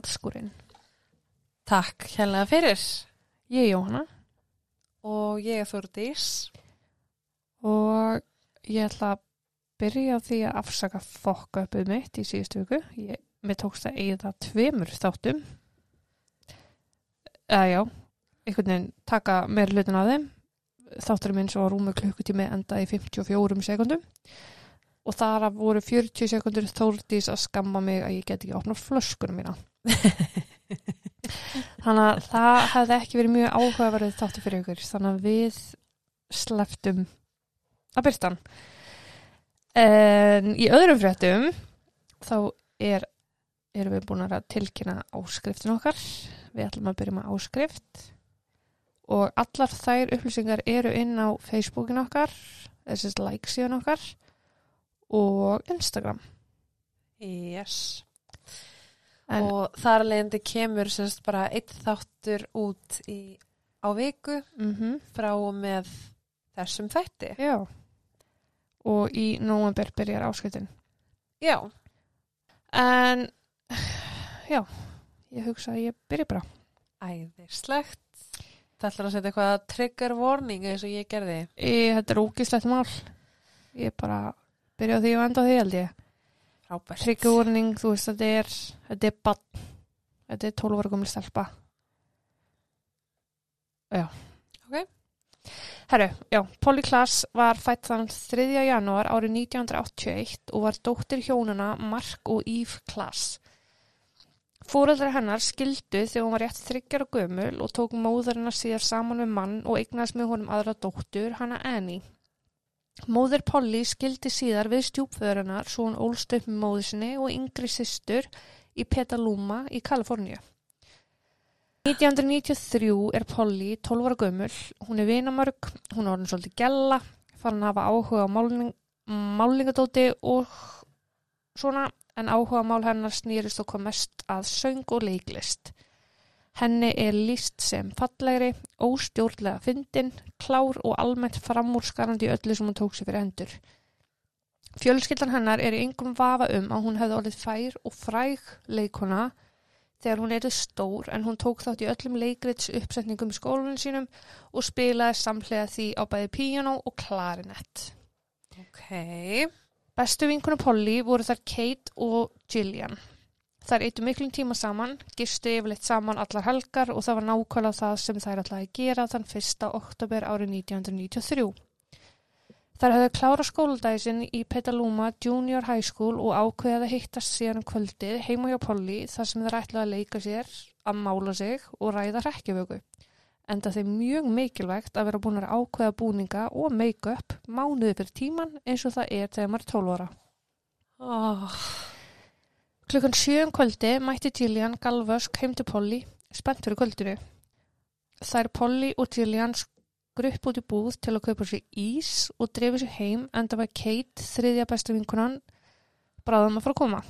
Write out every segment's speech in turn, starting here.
mótskúrin. Takk hérlega fyrir. Ég er Jóhanna Og ég er Þórdís. og ég ætla að byrja því að afsaka fokka uppið mitt í síðustu viku. Ég, mér tókst að eigða tveimur þáttum. Eða já, einhvern veginn taka meir hlutin af þeim. Þátturum minn svo rúmi klukkutími enda í 54 sekundum og þar voru 40 sekundur Þórdís að skamma mig að ég get ekki opna flöskunum mína. Þannig að það hefði ekki verið mjög áhugaverðið þáttu fyrir ykkur. Þannig að við sleftum að byrta hann. Í öðrum fréttum þá er, erum við búin að tilkynna áskriftin okkar. Við ætlum að byrja með áskrift og allar þær upplýsingar eru inn á Facebookin okkar, þessist like síðan okkar og Instagram. Yes. En, Og þar leðandi kemur semst bara eitt þáttur út í, á viku mm frá og með þessum þætti. Já. Og í nóvember byrjar áskriftin. Já. En já, ég hugsa að ég byrja bara. Æðislegt. Það ætlar að setja eitthvað trigger warning eins og ég gerði. Ég, þetta er ógislegt mál. Ég bara byrja á því og enda á því held ég. Frábært. Tryggurvorning, þú veist, þetta er, þetta er bann. Þetta er 12 ára gömul stelpa. Já. Ok. Herru, já, Polly Klaas var fætt þann 3. janúar árið 1981 og var dóttir hjónuna Mark og Eve Klaas. Fóreldrar hennar skildu þegar hún var rétt þryggjar og gömul og tók móðurina síðar saman með mann og eignast með honum aðra dóttur, hana Annie. Móður Polly skildi síðar við stjúpföðurinnar svo hún ólst upp með móður sinni og yngri systur í Petaluma í Kaliforníu. 1993 er Polly 12 ára gömul, hún er vinamörg, hún er orðin svolítið gella, fann að hafa áhuga á málning, málingadóti og svona, en áhuga mál hennar snýrist og kom mest að söng og leiklist. Henni er líst sem fallegri, óstjórnlega fyndin, klár og almennt framúrskarandi í öllu sem hún tók sér fyrir hendur. Fjölskyldan hennar er í yngum vafa um að hún hefði orðið fær og fræg leikona þegar hún erið stór en hún tók þátt í öllum leikrits uppsetningum í skólunum sínum og spilaði samhlega því á bæði piano og klarinett. Ok. Bestu vinkunu Polly voru þar Kate og Gillian. Þær eittu miklum tíma saman, gistu yfirleitt saman allar helgar og það var nákvæmlega það sem þær ætlaði að gera þann 1. oktober árið 1993. Þær höfðu klára skóldæsin í Petaluma Junior High School og ákveðið að hittast síðan um kvöldið heima hjá Polly þar sem þær ætlaði að leika sér, að mála sig og ræða rekkjavöku. Enda þeim mjög mikilvægt að vera búin að ákveða búninga og make-up mánuði fyrir tíman eins og það er þegar maður er 12 ára. Oh. Klukkan sjö um kvöldi mætti Gillian galvösk heim til Polly, spennt fyrir kvöldinu. Þær Polly og Gillian skrupp út í búð til að kaupa sér ís og drefi sér heim en það var Kate, þriðja besta vinkunan, bráðum að fara að koma.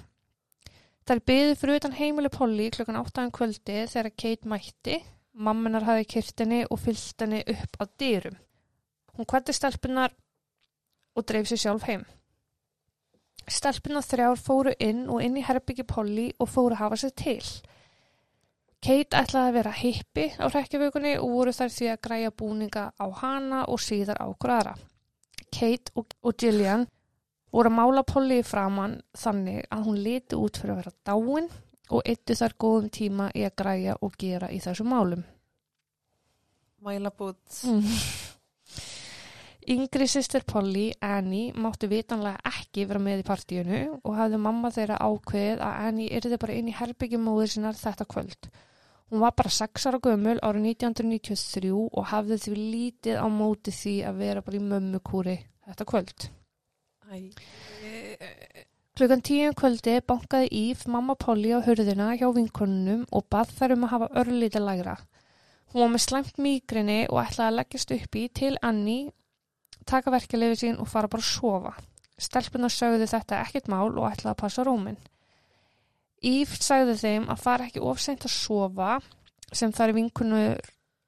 Þær byði fyrir utan heimili Polly klukkan 8 um kvöldi þegar Kate mætti, mamminar hafi kyrt henni og fyllt henni upp á dyrum. Hún kvætti stelpunar og dreif sér sjálf heim. Stelpuna þrjár fóru inn og inn í herbyggi Polly og fóru að hafa sér til. Kate ætlaði að vera hippi á hrekkjavökunni og voru þær því að græja búninga á hana og síðar á hverjara. Kate og, og Gillian voru að mála Polly framann þannig að hún liti út fyrir að vera dáin og eittu þar góðum tíma í að græja og gera í þessum málum. Mæla bút. Mm. Yngri sýstir Polly, Annie, mátti vitanlega ekki vera með í partíinu og hafði mamma þeirra ákveðið að Annie yrði bara inn í herbyggjum móður sinnar þetta kvöld. Hún var bara 6 ára gömul árið 1993 og hafði því lítið á móti því að vera bara í mömmukúri þetta kvöld. Æ. Klukkan tíum kvöldi bankaði Íf mamma Polly á hurðina hjá vinkonunum og bað þær um að hafa örlítið lægra. Hún var með slæmt mýgrinni og ætlaði að leggjast upp í til Annie taka verkefliði sín og fara bara að sofa. Stelpunar sögðu þetta ekkert mál og ætlaði að passa rúmin. Íf sagði þeim að fara ekki ofseint að sofa sem þær vinkunur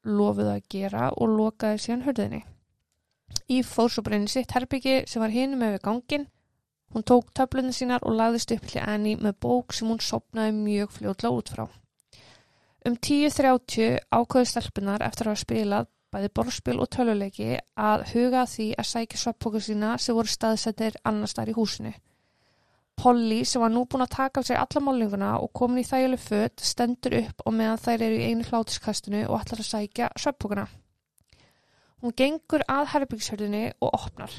lofuðu að gera og lokaði síðan hörðinni. Íf fór svo bara inn í sitt herbyggi sem var hinum með við gangin. Hún tók töflunni sínar og lagðist upp til Annie með bók sem hún sopnaði mjög fljótlega út frá. Um 10.30 ákveðu stelpunar eftir að hafa spilað bæði borðspil og töluleiki að huga því að sækja sveppokur sína sem voru staðsettir annars þar í húsinu. Polly sem var nú búin að taka af sér alla málinguna og komin í þægileg föt stendur upp og meðan þær eru í einu hlátiskastinu og ætlar að sækja sveppokuna. Hún gengur að herbyggshörðinni og opnar.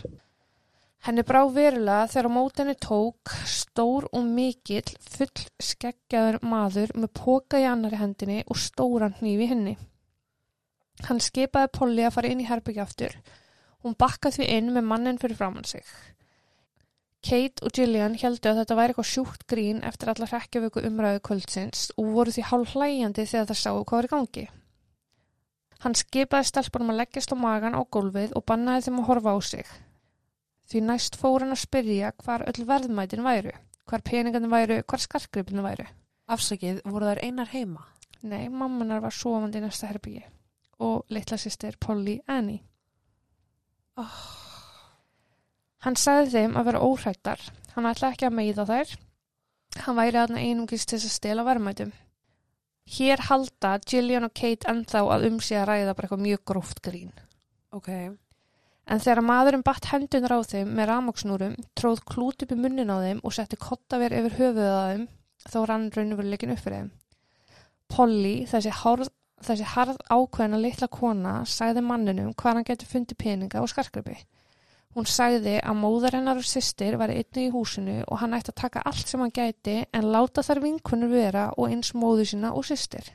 Henni brá verulega þegar á mótenni tók stór og mikill full skeggjaður maður með póka í annari hendinni og stóran hnífi henni. Hann skipaði Polly að fara inn í herbyggja aftur. Hún bakkaði því inn með mannin fyrir framann sig. Kate og Gillian heldu að þetta væri eitthvað sjúkt grín eftir allar hrekkjavöku umræðu kvöldsins og voru því hálf hlæjandi þegar það sáu hvað var í gangi. Hann skipaði stelpunum að leggjast á magan á gólfið og bannaði þeim að horfa á sig. Því næst fór hann að spyrja hvar öll verðmætin væru, hvar peningandi væru, hvar skarkripinu væru. Afsakið, voru þær einar heima? Nei, mammanar var sofandi í næsta herbyggi og litla sýstir Polly Annie. Oh. Hann sagði þeim að vera óhrættar. Hann ætla ekki að meiða þær. Hann væri aðna einungist til að stela verðmætum. Hér halda Gillian og Kate ennþá að um sig að ræða bara eitthvað mjög gróft grín. Ok. En þegar maðurinn batt hendunar á þeim með ramoksnúrum, tróð klút upp í munnin á þeim og setti kottaver yfir þeim, þá rann raunveruleikin upp fyrir þeim. Polly, þessi, hárð, þessi harð ákveðna litla kona, sagði manninum hvað hann getur fundið peninga og skarkrippi. Hún sagði að móðar hennar og sýstir var einni í húsinu og hann ætti að taka allt sem hann gæti en láta þar vinkunur vera og eins móðu sína og sýstir.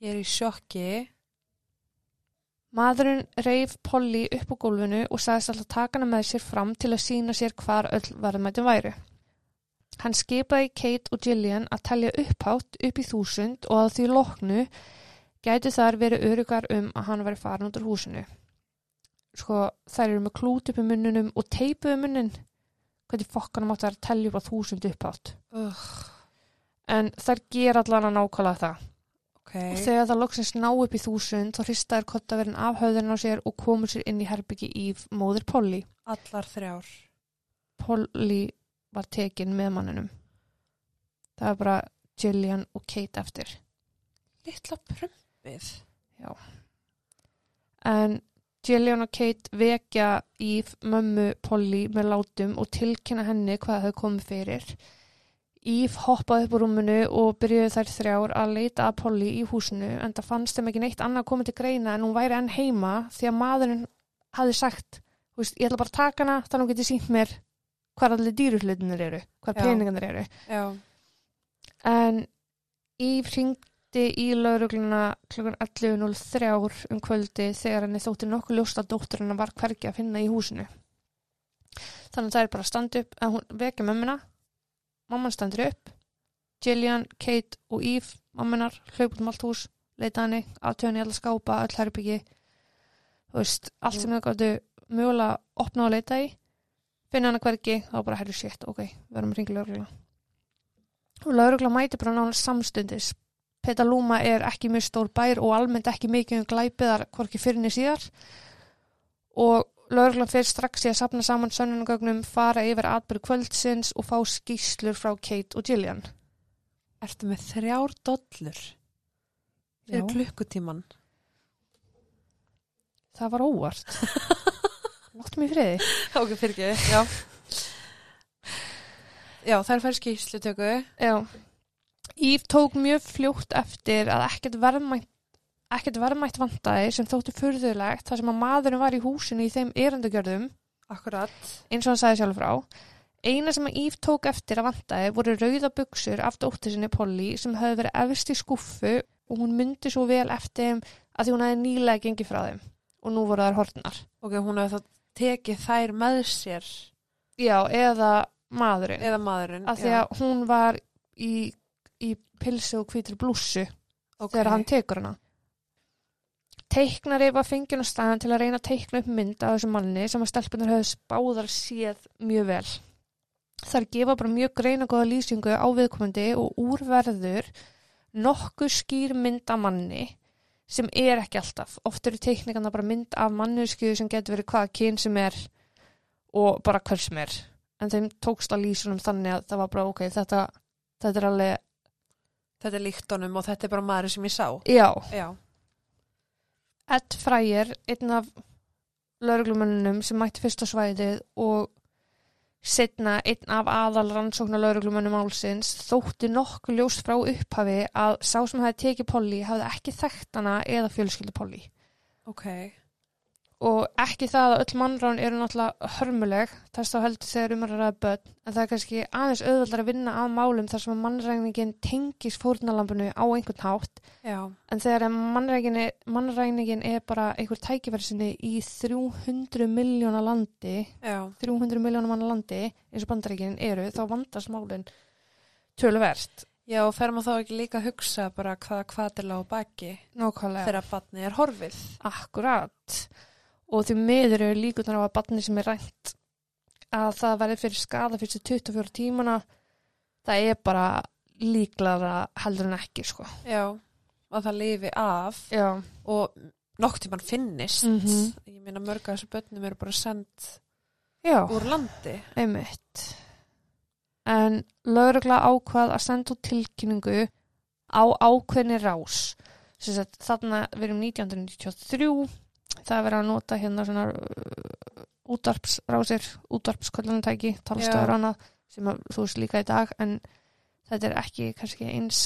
Ég er í sjokki. Maðurinn reif Polly upp á gólfinu og sagðist alltaf taka hana með sér fram til að sína sér hvar öll varðmættum væru. Hann skipaði Kate og Gillian að telja upphátt upp í þúsund og að því loknu gætu þar verið örugar um að hann væri farin út úr húsinu. Sko þær eru með klút upp í munnunum og teipuðu munnin. Hvernig fokkanum átti þær að telja upp á þúsund upphátt. Uh, En þær ger allan að nákvæmlega það. ok. Og þegar það loksins ná upp í þúsund þá hristaður kottaverinn af höfðurinn á sér og komur sér inn í herbyggi í móður Polly. Allar þrjár. Polly var tekin með manninum. Það var bara Gillian og Kate eftir. Littla prumpið. En Gillian og Kate vekja í mömmu Polly með látum og tilkynna henni hvað þau komið fyrir. Íf hoppaði upp úr rúmunu og byrjuði þær þrjár að leita að Polly í húsinu en það fannst þeim ekki neitt annað komið til greina en hún væri enn heima því að maðurinn hafði sagt "Þú veist, ég ætla bara að taka hana þannig að hún geti sínt mér hvað allir dýruhlutinir eru, hvað Já. peningarnir eru. Já. En Íf hringdi í laurugluna klukkan 11.03 um kvöldi þegar henni þótti nokkuð ljóst að dóttur hennar var hvergi að finna í húsinu. Þannig að það er bara að standa upp að hún vekja mömmuna, mamman standur upp, Gillian, Kate og Íf, mammunar, hlaup út um allt hús, leita henni, aðtöðan í alla skápa, öll herbyggi, þú veist, allt sem þau gáttu mögulega opna og leita í, finna hana hvergi, þá bara herru shit, ok, við erum að ringa laurugluna og laurugla mæti bara nánast samstundis. Petalúma er ekki mjög stór bær og almennt ekki mikið um glæpiðar hvorki fyrirni síðar og lauruglan fyrir strax í að sapna saman sönnunagögnum, fara yfir atbyrðu kvöldsins og fá skýslur frá Kate og Gillian. Ertu með þrjár dollur fyrir klukkutíman? Það var óvart. Láttu mig í friði. Ok, fyrir ekki. Já. Já, þær fær skýrslutöku. Já. Íf tók mjög fljótt eftir að ekkert verðmætt ekkert verðmætt vantaði sem þótti furðulegt þar sem að maðurinn var í húsinu í þeim erendagjörðum Akkurat. eins og hann sagði sjálf frá. Eina sem að Íf tók eftir að vantaði voru rauða buksur af dóttir sinni Polly sem höfðu verið efst í skuffu og hún myndi svo vel eftir þeim að því hún hefði nýlega gengið frá þeim og nú voru þær hortnar. Ok, hún hefði þá tekið þær með sér. Já, eða maðurinn. Eða maðurinn. Af því að hún var í, í pilsu og hvítri blússu okay. þegar hann tekur hana. Teiknari var fengið á staðan til að reyna að teikna upp mynd af þessum manni sem að stelpunar höfðu spáðar séð mjög vel. Þar gefa bara mjög greina góða lýsingu á viðkomandi og úrverður nokkuð skýr mynd af manni sem er ekki alltaf. Oft eru teikningarna bara mynd af mannuskju sem getur verið hvaða kyn sem er og bara hver sem er. en þeim tókst að lýsa honum þannig að það var bara ok, þetta, þetta er alveg, Þetta er líkt honum og þetta er bara maður sem ég sá. já, Já. Ed Fryer, einn af lauruglumönnunum sem mætti fyrst á svæðið og setna einn af aðal rannsóknar lauruglumönnum álsins þótti nokkuð ljós frá upphafi að sá sem hefði tekið Polly hafði ekki þekkt hana eða fjölskyldu Polly. Ok. Og ekki það að öll mannrán eru náttúrulega hörmuleg, þess þá heldur þegar um að ræða börn, en það er kannski aðeins auðvöldar að vinna að málum þar sem að mannræningin tengis fórnalambinu á einhvern hátt Já. En þegar mannræningin, er bara einhver tækifærsinni í 300 miljóna landi, Já. 300 miljóna manna landi, eins og bandarækinin eru, þá vandast málinn töluvert. Já, og fer maður þá ekki líka að hugsa bara hvaða kvatil á baki Nákvæmlega. þegar barnið er horfið. Akkurat. Og því miður eru líkunar á að barni sem er rænt að það verði fyrir skada fyrstu 24 tímana, það er bara líklara heldur en ekki, sko. Já. Og það lifi af Já. og nokk tímann finnist. Mhm. Ég meina mörg af þessu börnum eru bara sendt Já. úr landi. Einmitt. En laurugla ákvað að senda út tilkynningu á ákveðni rás. Sagt, þarna við erum 1993, það er verið að nota hérna svona uh, útvarpsrásir, útvarpskvöldunatæki, talstöður og annað, sem að, þú veist líka í dag, en þetta er ekki kannski eins,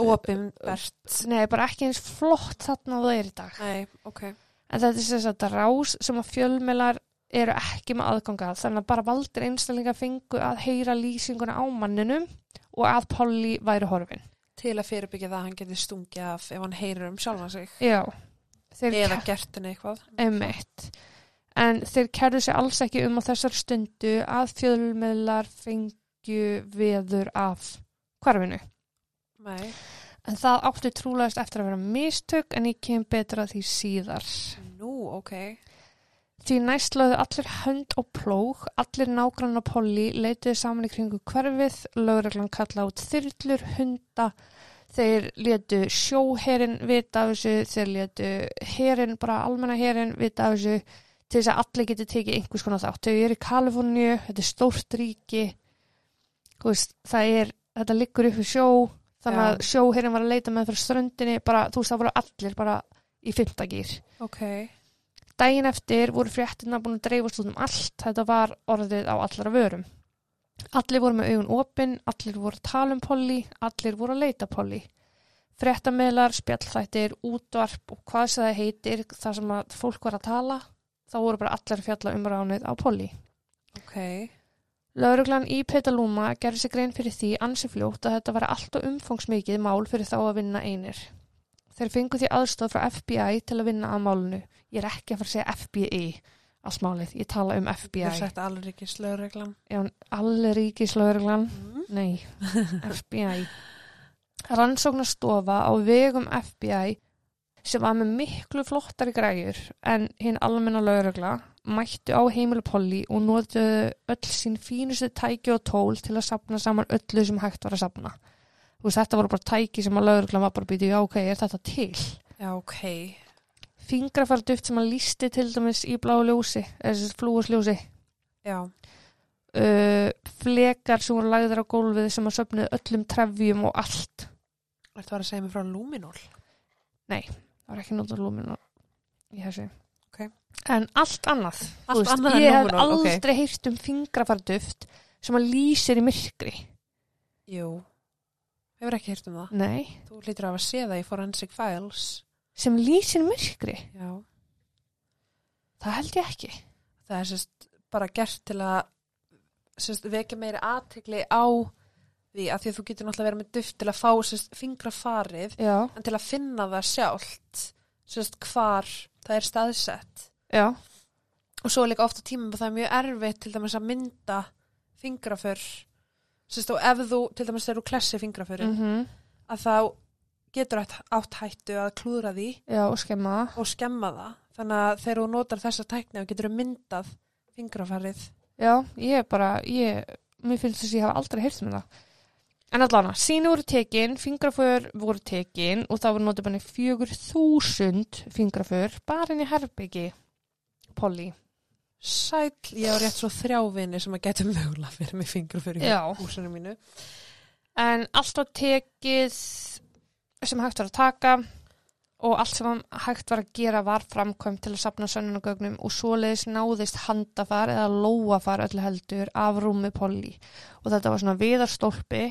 Óopinbert. nei, bara ekki eins flott þarna það er í dag. Nei, ok. En þetta er sem sagt rás sem að fjölmiðlar eru ekki með aðganga þannig að bara valdir einstaklinga fengu að heyra lýsinguna á manninum og að Polly væri horfin. Til að fyrirbyggja það að hann geti stungið af ef hann heyrir um sjálfa sig. Já, Eða gert henni eitthvað. Emitt. En þeir kærðu sig alls ekki um á þessar stundu að fjölmiðlar fengju veður af hvarfinu. Nei. En það átti trúlegast eftir að vera mistök en ég kem betur að því síðar. Nú, ok. Því næst lögðu allir hönd og plóg, allir nágrann og polli leituðu saman í kringu hverfið, lögreglan kalla út þyrlur, hunda, þeir letu sjóherin vita af þessu, þeir letu herin, bara almenna herin vita af þessu, til þess að allir geti tekið einhvers konar þátt. Þau eru í Kaliforníu, þetta er stórt ríki, veist, það er, þetta liggur upp í sjó, þannig Já. að sjóherin var að leita með frá ströndinni, bara, þú veist, það voru allir bara í fimmtagýr. Ok. Dægin eftir voru fréttina búin að dreifast út um allt, þetta var orðið á allara vörum. Allir voru með augun opinn, allir voru að tala um Polly, allir voru að leita Polly. Fréttameðlar, spjallþættir, útvarp og hvað sem það heitir, þar sem að fólk var að tala, þá voru bara allir fjalla um ránið á Polly. Ok. Lauruglan í Petaluma gerði sig grein fyrir því ansi fljótt að þetta var allt og umfangsmikið mál fyrir þá að vinna einir. Þeir fengu því aðstof frá FBI til að vinna að málunu. Ég er ekki að fara að segja FBI allt málið, ég tala um FBI. Alveg ekki slöðreglan. Já, allir ríkislauruglan, Mm. nei, FBI. Rannsóknastofa á vegum FBI sem var með miklu flottari græjur en hinn almenna laurugla mættu á heimilu Polly og notuðu öll sín fínustu tæki og tól til að sapna saman öllu sem hægt var að sapna. Þú veist, þetta voru bara tæki sem að laurugla var bara býta, já, ok, er þetta til? Já, ok. Fingrafarduft sem að lísti til dæmis í blá ljósi, þessi flúusljósi. Já. Uh, flekar sem voru lagðir á gólfið sem að söfnuðu öllum trefjum og allt. Þetta var að segja mig frá Luminol. Það var ekki notað lúmin í þessu. Ok. En allt annað. Allt annað en ég hef Luminol, aldrei heyrt um fingrafarduft sem að lýsir í myrkri. Jú. Hefur ekki heyrt um það. Nei. Þú hlýtur að hafa séð það í Forensic Files. Sem lýsir myrkri. Já. Það held ég ekki. Það er sérst bara gert til að sérst, vekja meiri aðtegli á því að því að þú getur náttúrulega verið með duft til að fá sérst, fingrafarið Já. en til að finna það sjálft sérst, hvar það er staðsett Já. og svo líka ofta tímum að það er mjög erfitt til dæmis að mynda fingraför sérst, og ef þú, til dæmis þegar þú klessi fingraförin Mm að þá getur átt, hættu að klúðra því Já, og skemma og skemma það þannig að þegar þú notar þessa tækni þá getur myndað fingrafarið Já, ég er bara, ég, mér finnst þess að ég hafa aldrei heyrt um það. En allan, síni voru tekin, fingraför voru tekin og það voru notið bara fjögur þúsund fingraför bara inn í herbyggi, Polly. Sæll, ég á rétt svo þrjávinni sem að geta mögulega fyrir mig fyrir Já. húsinu mínu. En allt var tekið sem hægt var að taka og allt sem hægt var að gera var framkvæmt til að sapna sönnunagögnum og svoleiðis náðist handafar eða lóafar öllu heldur af rúmi Polly. Og þetta var svona viðarstólpi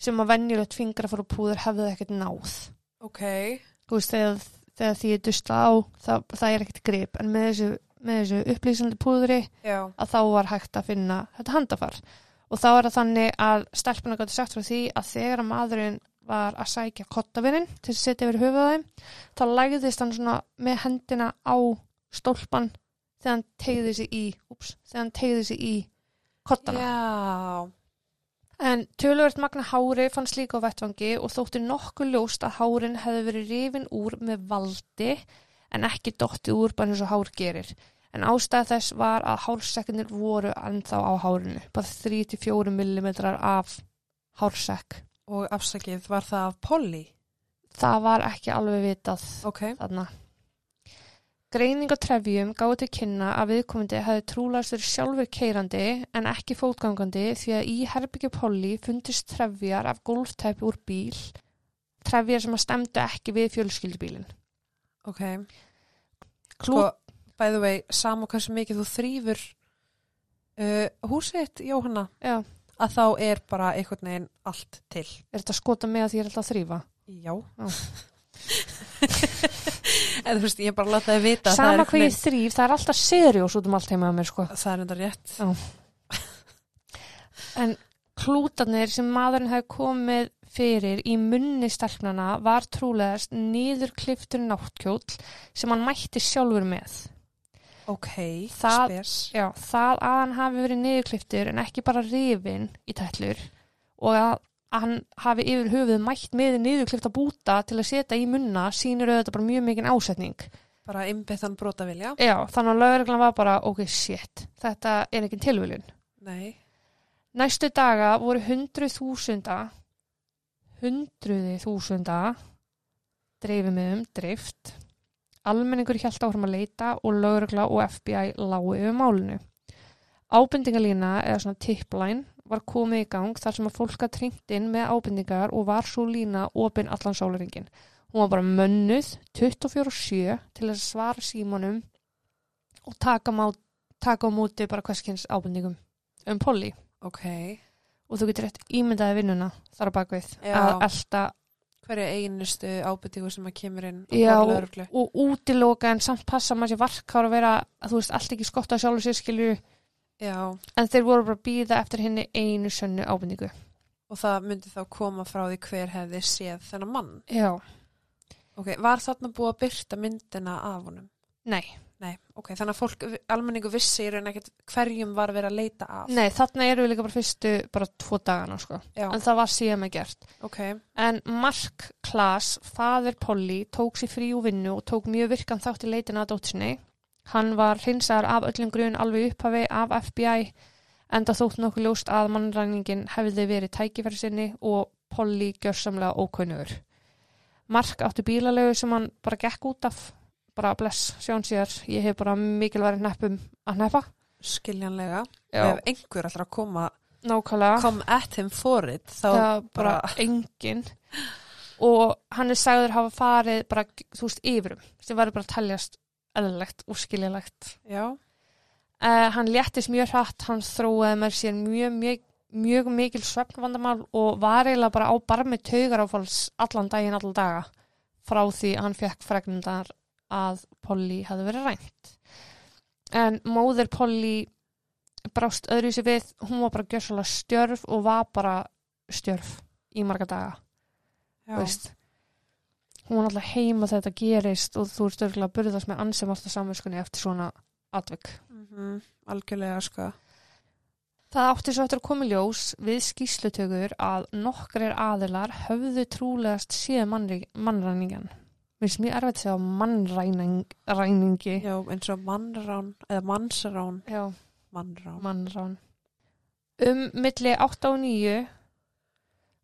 sem að venjulegt fingrafar og púður hefði ekkert náð. Ok, Þú veist, þegar, þegar því er dusta á, það, það er ekkert grip. En með þessu, með þessu upplýsandi púðri já, að þá var hægt að finna þetta handafar. Og þá er það þannig að stelpuna gæti sagt frá því að þegar að maðurinn var að sækja kottavinnin til að setja yfir höfuð á þeim. Þá lægðist hann svona með hendina á stólpan þegar hann tegði sig í úps, þegar hann tegði sig í kottana já, en töluvert magna hári fannst líka á vettvangi og þótti nokkuð ljóst að hárin hefði verið rifin úr með valdi en ekki dottið úr bara eins og hár gerir. En ástæð þess var að hársekkinir voru ennþá á hárinu, bara 3-4 mm af hársekk. Og afsakið var það af Polly. Það var ekki alveg vitað Ok, þarna. Greining á trefjum gáði til kynna að viðkomandi hefði trúlast verið sjálfur keirandi en ekki fótgangandi því að í herbyggju Polly fundist trefjar af golftæpi úr bíl, trefjar sem að stemdu ekki við fjölskyldubílinn. ok. Klú, Sko, by the way, sama hversu mikið þú þrýfur uh, húsið þitt, Jóhanna, já, að þá er bara einhvern veginn allt til. er þetta að skota með að því ég er alltaf að þrýfa? Já. Já. en þú veist, ég bara láta þið vita að Sama er hvað ég þrýf, það er alltaf seriós út um allt heima að mér, sko. Það er enda rétt. En klútarnir sem maðurinn hefði komið fyrir í munni stelpnana var trúlegast niður kliftur náttkjóll sem hann mætti sjálfur með. Ok, Það- spes. Já, það að hann hafi verið niðurkliftur en ekki bara rifin í tætlur og að hann hafi yfir höfuð mætt með niðurklifta búta til að setja í munna sýnir auðvitað bara mjög mikinn ásetning. Bara innbyttan brotavilja. Já, þannig að lögreglan var bara, ok, shit, þetta er ekki tilviljun. Nei. Næstu daga voru hundruð þúsunda, hundruði þúsunda dreifimiðum dreift. Almenningur hjælt áfram að leita og lögregla og FBI lágu yfir málinu. Ábendingalína eða svona tipline var komið í gang þar sem að fólk að tringt inn með ábendingar og var svo lína opinn allan sólaringin. Hún var bara mönnuð 24-7 til að svara símanum og taka, má, taka á móti bara hverskins ábendingum um Polly Ok. og þú getur rétt ímyndaði vinnuna þar á bakvið Já. að elta Hverja einustu ábyrtingu sem að kemur inn á Já. og útiloka en samt passa maður sér varkár að vera að þú veist allt ekki skott að sjálfu sér skilju Já. en þeir voru bara að býða eftir henni einu sönnu ábendingu. Og það myndi þá koma frá því hver hefði séð þennan mann. Já. Ok, var þarna búið að byrta myndina af honum? Nei, Nei, ok, þannig að fólk, almenningu vissi í raun ekkert hverjum var verið að leita af. nei, þarna eru við líka bara fyrstu bara tvo dagana sko. Já, En það var síðan með gert. ok, En Mark Klaas, fadir Polly, tók sér frí úr vinnu og tók mjög virkan þátt í leitina að dótsinni. Hann var hreinsaðar af öllum grun alveg í upphafi af FBI enda þótt nokkuð ljóst að mannræningin hefði verið tækifæri sinni og Polly gjörsamlega ókunnugur. Mark átti bílalegu sem hann bara gekk út af, bara bless, sjón síðar, ég hef bara mikilværi hneppum að hneppa. skiljanlega. Já, Ef einhver að koma, nákvæmlega. come at him for it, þá bara, bara- engin og hann er sagður hafa farið bara, þú veist, yfirum sem verður bara að teljast eðlilegt og skiljalegt já, uh, hann léttist mjög hratt, hann þróaði með sér mjög, mjög, mjög mikil svefnvandamál og var eiginlega bara á barmi taugar áfalls allan daginn, allan daga frá því hann fekk fregnundar að Polly hefði verið rænt en móðir Polly brást öðru sér við, hún var bara gjössalega stjörf og var bara stjörf í marga daga já. þú veist hún var alltaf heima þegar þetta gerist og þú ert örgulega að burðast með ansem alltaf samvinskunni eftir svona atvik. Mhm, algjörlega, sko. Það átti svo eftir að koma í ljós við skýslutökur að nokkrir aðilar höfðu trúlegast mannri- mannræningan. Mér finnst mjög erfitt að segja mannræningi. Já, eins og mannrán, eða mannsrán, Já, mannrán. mannrán. Um milli 8 og 9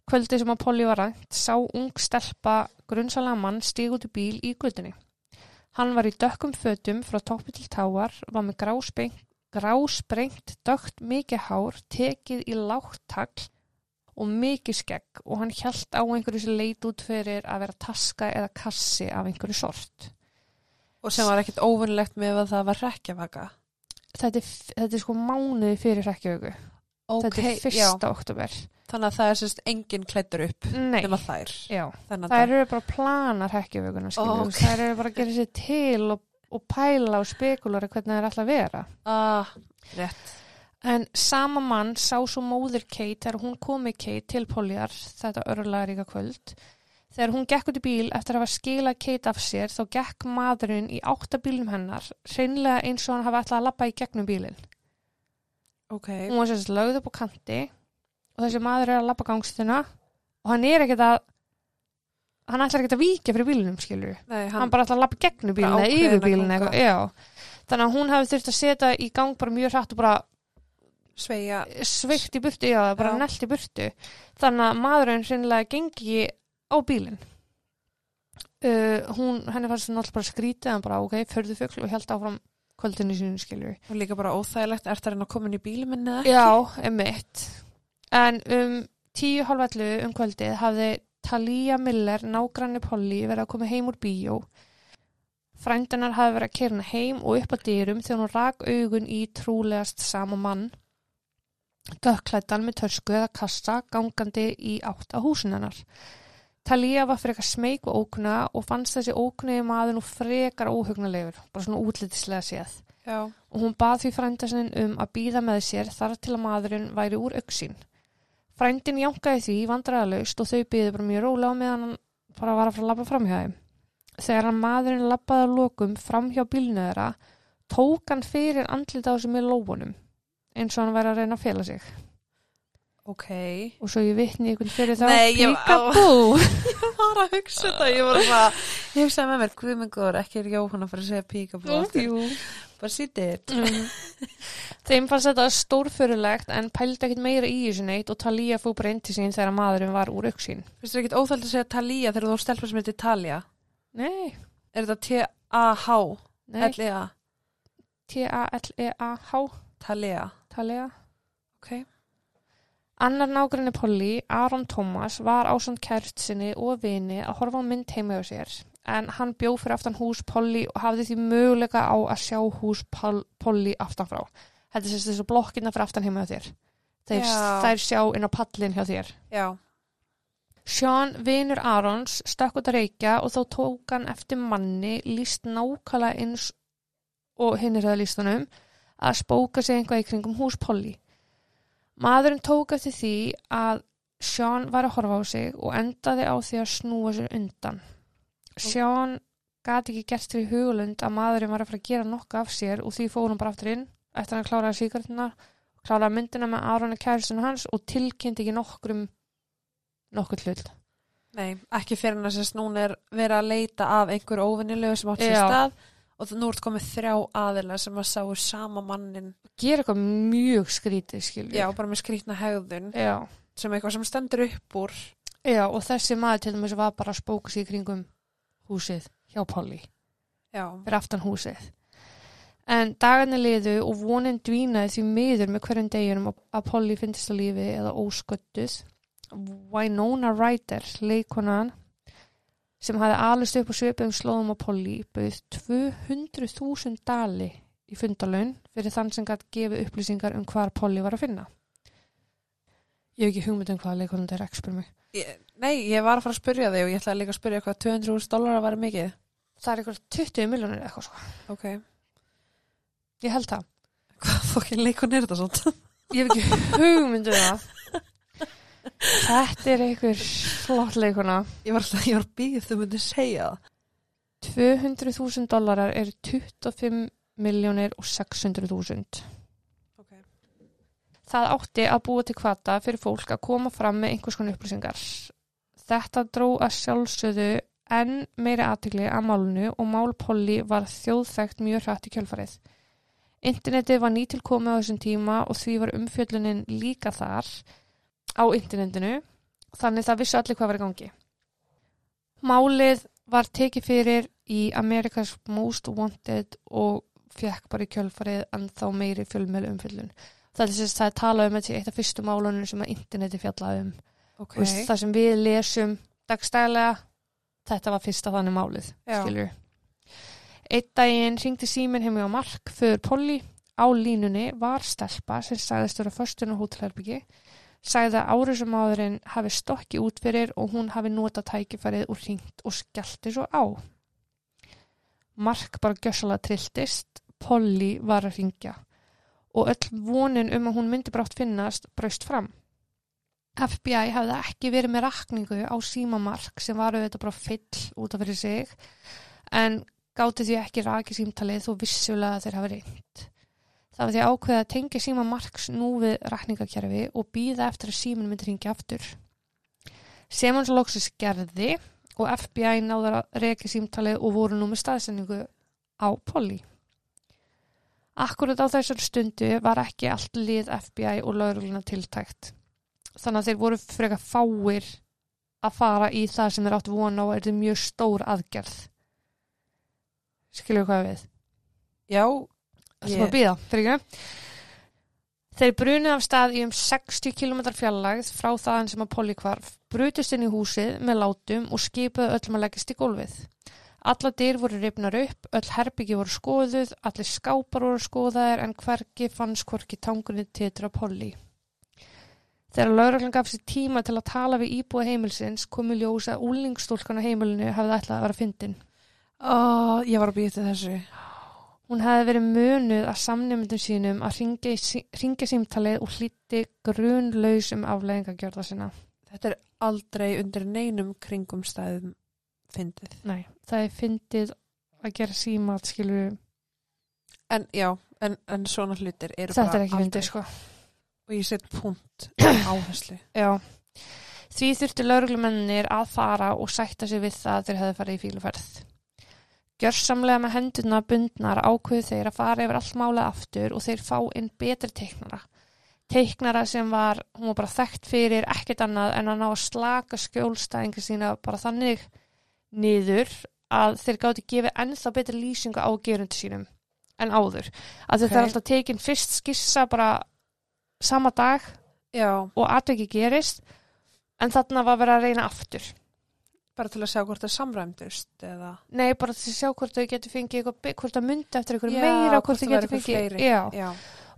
kvöldi sem að Polly var rænt sá ung stelpa grunnsalega mann stíg út í bíl í gutinni. Hann var í dökkum fötum frá toppi til táar, var með grásprengt, dögt mikið hár, tekið í lágt tagl og mikið skegg og hann hjælt á einhverju sem leit út fyrir að vera taska eða kassi af einhverju sort. Og sem var ekkit óvinnlegt með að það var rekkjavaka. Þetta er, þetta er sko mánuði fyrir Reykjavíku. þetta er fyrsta oktober. Þannig að það er sérst engin klættur upp Nei, nema þær. já. Þannig Það að eru bara að plana Reykjavíkuna, skiljum. Okay. ok. Það eru bara að gera sér til og, og pæla og spekulera hvernig það er alltaf að vera. ah, rétt. En sama mann sá svo móðir Kate þegar hún kom með Kate til Poljar þetta örlega ríka kvöld. Þegar hún gekk út í bíl eftir að hafa skilað Kate af sér þá gekk maðurinn í áttabílnum hennar hreinlega eins og hann hafa ætlað að labba í gegnum bílinn. Ok. Hún var sérst lögð upp á kanti og þessi maður er að labba gangstina og hann er ekkert að hann ætlar ekkert að víkja fyrir bílunum skilur Nei, hann, hann, bara ætlar að labba í gegnum bílinn Bara eða yfir ganga. eitthvað, já. Þannig að hún hafi þurft að setja í gang bara mjög hratt og bara sveigja. sveikt í burtu, já, bara Já. nelt í burtu þannig að maðurinn hreinlega gengi á bílinn uh, hún, henni fannst náttúrulega bara skrítið en bara ok, förðu fugl og held áfram kvöldinu sínu skilur Og líka bara óþægilegt. Er það að koma inn í bílum minni eða? já, emitt en um tíu hálfallu um kvöldið hafði Talía Miller, nágranni Polly verið að koma heim úr bíó frændunar hafði verið að kerna heim og upp að dyrum þegar hún rak augun í trúlegast sama mann dökklættan með törsku eða kassa gangandi í átt að húsin hennar. Talía var frekar smeyk og ókna og fannst þessi ókniði maður nú frekar óhugnalegur, bara svona útlitislega séð. Já. Og hún bað því frændasinn um að býða með sér þar til að maðurinn væri úr auksín. Frændin jánkaði því vandræðalaust og þau byði bara mjög rólega á meðan hann bara var að fara að labba fram hjá þeim. Þegar maðurinn labbaði að lokum fram hjá bílnu þeirra, tók hann fyrir andlita á þessu með lófunum, eins og hann væri að reyna að fela sig. Ok. Og svo ég vitni ykkur fyrir þá Nei, ég- Peekaboo. Ég var að hugsa þetta. Ég var bara, ég hugsaði með mér, guðmengur, ekki er Jóhann að fara að segja. Jú. Bara. Mm. Þeim fannst þetta stórfurulegt en pældi ekkit meira í þessu neitt og Talía fór bara inn til sín þegar maðurinn var úr auksín. Finnst þér ekkit óþælt að segja Talía þegar þú er stelpa sem heitir Talía? Nei, Er þetta T-A-H? L-E-A? T-A-L-E-A-H, Talía. Talía. Ok. Annar nágrinni Polly, Aron Thomas, var ásand kært sinni og vini að horfa á mynd heima hjá sér. En hann bjó fyrir aftan hús Polly og hafði því möguleika á að sjá hús Pol Polly aftan frá. Þetta er þessu blokkina fyrir aftan heima hjá þér. Þeir, þær sjá inn á pallin hjá þér. Já. Sean, vinur Arons, stökk út að reykja og þá tók hann eftir manni líst nákvæmlega eins og hinn er það lístunum að spóka sig einhvað í kringum hús Polly. Maðurinn tók eftir því að Sean var að horfa á sig og endaði á því að snúa sér undan. Sean gati ekki gert því hugulund að maðurinn var að fara að gera nokkuð af sér og því fór hann bara aftur inn eftir að hann kláraði síkartina, kláraði myndina með Aron og kæristinu hans og tilkynnti ekki nokkrum nokkuð hlut. Nei, ekki fyrir hann að sérst núna er verið að leita af einhver óvinnilegu sem átt sér stað og nú ert komið þrjá aðila sem að sáu sama mannin Gera eitthvað mjög skrítið, skilur. já, bara með skrýtna hegðun Já. sem eitthvað sem stendur upp úr Já, og þessi maður til dæmis var bara að spóka sig kringum húsið hjá Polly, já, fyrir aftan húsið. En dagarnir liðu og vonin dvínaði því miður með hverjum deginum að- að Polly finnst á lífi eða ósköttuð. Winona Ryder, leikonan, sem hafði alist upp á svipum slóðum á Polly, bauð 200.000 dali í fundalun fyrir þann sem gætt gefið upplýsingar um hvar Polly var að finna. Ég hef ekki hugmynd um hvað leikonan þetta er ekki spyr mig. ég, nei, ég var að fara að spyrja þig og ég ætlaði líka að spyrja hvað 200.000 dólar vera mikið Það er eitthvað 20 miljónir eitthvað sko. ok, Ég held það. hvað fokkin leikun er þetta svona Ég hef ekki hugmyndu það. Þetta er einhver flott leikuna. ég var alltaf, ég var býð þú myndir segja það 200.000 dólarar er 25 miljónir og 600.000. ok, Það átti að búa til kvata fyrir fólk að koma fram með einhvers konar upplýsingar. Þetta dró að sjálfsögðu enn meiri aðtikli að málunu og mál Polly var þjóðþægt mjög hrætt í kjölfarið. Internetið var nýtilkomið á þessum tíma og því var umfjöllunin líka þar á internetinu, þannig það vissu allir hvað var í gangi. Málið var tekið fyrir í America's Most Wanted og fekk bara í kjölfarið en þá meiri fjölmjölu umfyllun. Það er þess að það er talað um þetta í eitt af fyrstu málunum sem að interneti fjallaði um. ok. Okay. Veist, það sem við lesum dagstælega, þetta var fyrsta þannig málið, Já. skilur. Eitt daginn ringdi síminn heim á Mark fyrir Polly. Á línunni var stelpa sem sagðist vera föstun og hótelherbyggi. Sagði að árisum áðurinn hafi stokki út fyrir og hún hafi notað tækifærið og ringt og skellti svo á. Mark bara gjössalega trilltist, Polly var að ringja og öll vonin um að hún myndi brátt finnast braust fram. FBI hafði ekki verið með rakningu á símamark sem var auðvitað bara fyll út af fyrir sig en gáti því ekki raki símtalið þó vissulega þeir hafi reynd. Það var því ákveðið að tengja símamarks nú við rakningakerfi og býða eftir að símin myndi ringja aftur. Sem hans loksis gerði og FBI náður að reki símtalið og voru nú með staðsendingu á Polly. Akkurat á þessar stundu var ekki allt lið FBI og laurugluna tiltækt þannig að þeir voru frekar fáir að fara í það sem þeir áttu vona og er þetta mjög stór aðgerð skilju hvað við Já, það sem að býða, fyrir ekki þeir brunið af stað í um 60 km fjarlægð frá þaðan sem að Polly kvarf brutist inn í húsið með látum og skipuðu öllum að leggast í gólfið alla dyr voru ripnar upp öll herbyggi voru skoðuð allir skápar voru skoðaðir en hvergi fannst hvorki tangunni titra Polly Þegar lauraglan gaf sér tíma til að tala við íbúa heimilsins komu ljós að úlingstúlkan á heimilinu hafði ætlað að vera fyndin. Ó, ég var að býta þessu. Hún hefði verið mönuð að samnefndum sínum að ringja, sí ringja símtalið og hlýtti grunlaus um afleggingagjörða sinna. Þetta er aldrei undir neinum kringumstæðum fyndið. Nei, það er fyndið að gera símat, skilur En já, en, en svona hlutir eru Þetta bara er ekki aldrei. fyndið, sko. Og ég set punkt áherslu. Já. Því þurfti lauruglumennir að fara og sætta sig við það að þeir hefði farið í fíluferð. Gjörsamlega með hendurna bundnar ákveðu þeir að fara yfir allt málið aftur og þeir fá inn betri teiknara. Teiknara sem var, hún var bara þekkt fyrir ekkert annað en að ná að slaka skjólstæðingar sína bara þannig niður að þeir gáti gefið ennþá betri lýsingu á gerundu sínum en áður. Að Ok. okay. þeir alltaf tekin fyrst skissa bara sama dag Já, og atveki gerist en þarna var verið að reyna aftur bara til að sjá hvort það samræmdust eða... nei, bara til að sjá hvort þau getur fengið eitthvað, hvort það myndi eftir eitthvað meira hvort þau það getur fengið já. Já,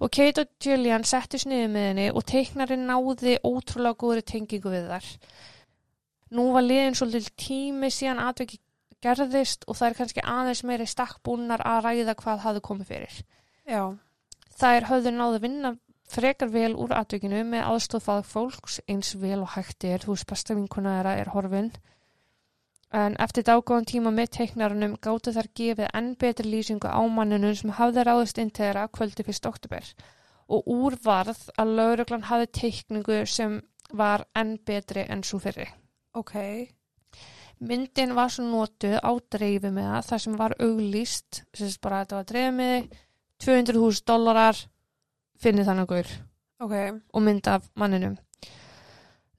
og Kate og Julian settu sniðu með henni og teiknarinn náði ótrúlega góðri tengingu við þar nú var liðin svolítið tími síðan atveki gerðist og það er kannski aðeins meiri stakkbúnar að ræða hvað hafði komið fyrir. Já, þær höfðu náðu að vinna frekar vel úr atvikinu með aðstóð fagfólks eins vel og hægt er, þú veist besta vinkuna þeirra er horfin en eftir dágóðan tíma með teiknarunum gáttu þær gefið enn betri lýsingu á mannunum sem hafði ráðist inn til þeirra kvöldi fyrst oktober og úr varð að lauruglan hafði teikningu sem var enn betri enn svo fyrri. ok. Myndin var svo notuð á dreifi með það þar sem var auglýst, sem bara að þetta var dreifið með 200.000 dólarar finnið þannig gaur Ok, og mynd af manninum.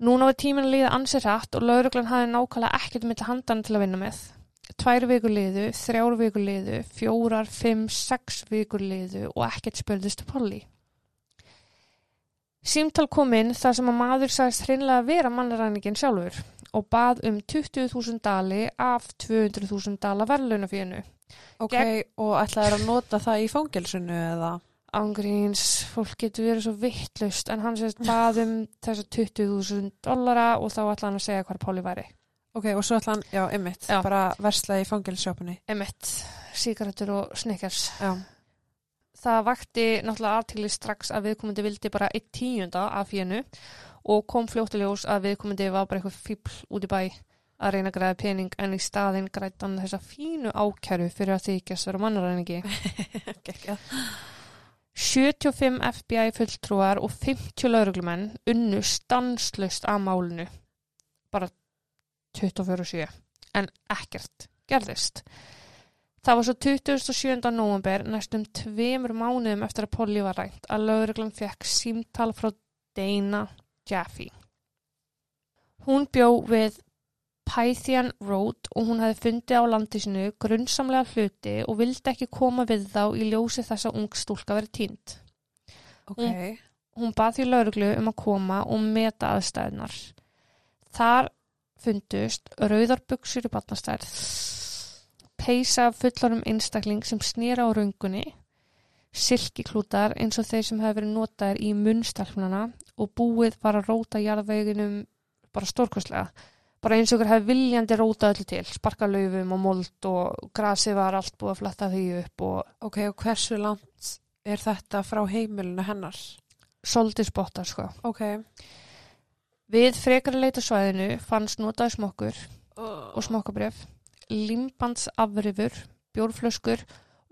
Núna var tíminn að líða ansið rætt og lauruglan hafði nákvæmlega ekkert mitt handana til að vinna með. Tvær vikur liðu, þrjár vikur liðu, fjórar, fimm, sex vikur liðu og ekkert spöldist til Polly. Símtal kom inn þar sem að maður sagðist hreinlega að vera mannaræningin sjálfur og bað um 20.000 dali af 200.000 dala verðlaunafínu. ok, og ætlaður að nota það í fangelsinu eða? Ángríns, fólk getur verið svo vittlaust en hann sést bað um þessa 20.000 dollara og þá ætla hann að segja hvar Póli væri. Ok, og svo ætla hann, já, ymmit, Já. bara verslaði í fangelsjópunni. Emmett, sígarettur og snickers. Já, Það vakti náttúrulega aðtili strax að viðkomandi vildi bara eitt tíunda af fínu og kom fljóttiljós að viðkomandi var bara eitthvað fíbl út í bæ að reyna að græða pening en í staðinn græði hann þessa fínu ákæru fyrir að mannaræningi. ekki. 75 FBI fulltrúar og 50 lauruglumenn unnu stanslust að málinu. Bara 24-7 en ekkert gerðist. Það var svo 27. november næstum tveimur mánuðum eftir að Polly var rænt að lauruglan fekk símtal frá Dana Jaffe. Hún bjó við Pythian Road og hún hefði fundið á landi sinu grunnsamlega hluti og vildi ekki koma við þá í ljósi þess að ung stúlka verið tínt. Ok. Hún bað því lauruglu um að koma og meta aðstæðunar. Þar fundust rauðarbuksur í batnastærð, peisa af fullarum einstakling sem snýra á röngunni, silkiklútar eins og þeir sem hefði verið notaðir í munnstalfnana og búið var að róta jarðveginum bara stórkostlega. Bara eins og ykkur hefði viljandi róta öllu til, sparka laufum og mold og grasið var allt búið að flatta því upp og Ok, og hversu langt er þetta frá heimilinu hennar? soldi spotta sko. Ok. Við frekar leita svæðinu fannst notaði smokkur Og og smokkabref, limbandsafrifur, bjórflöskur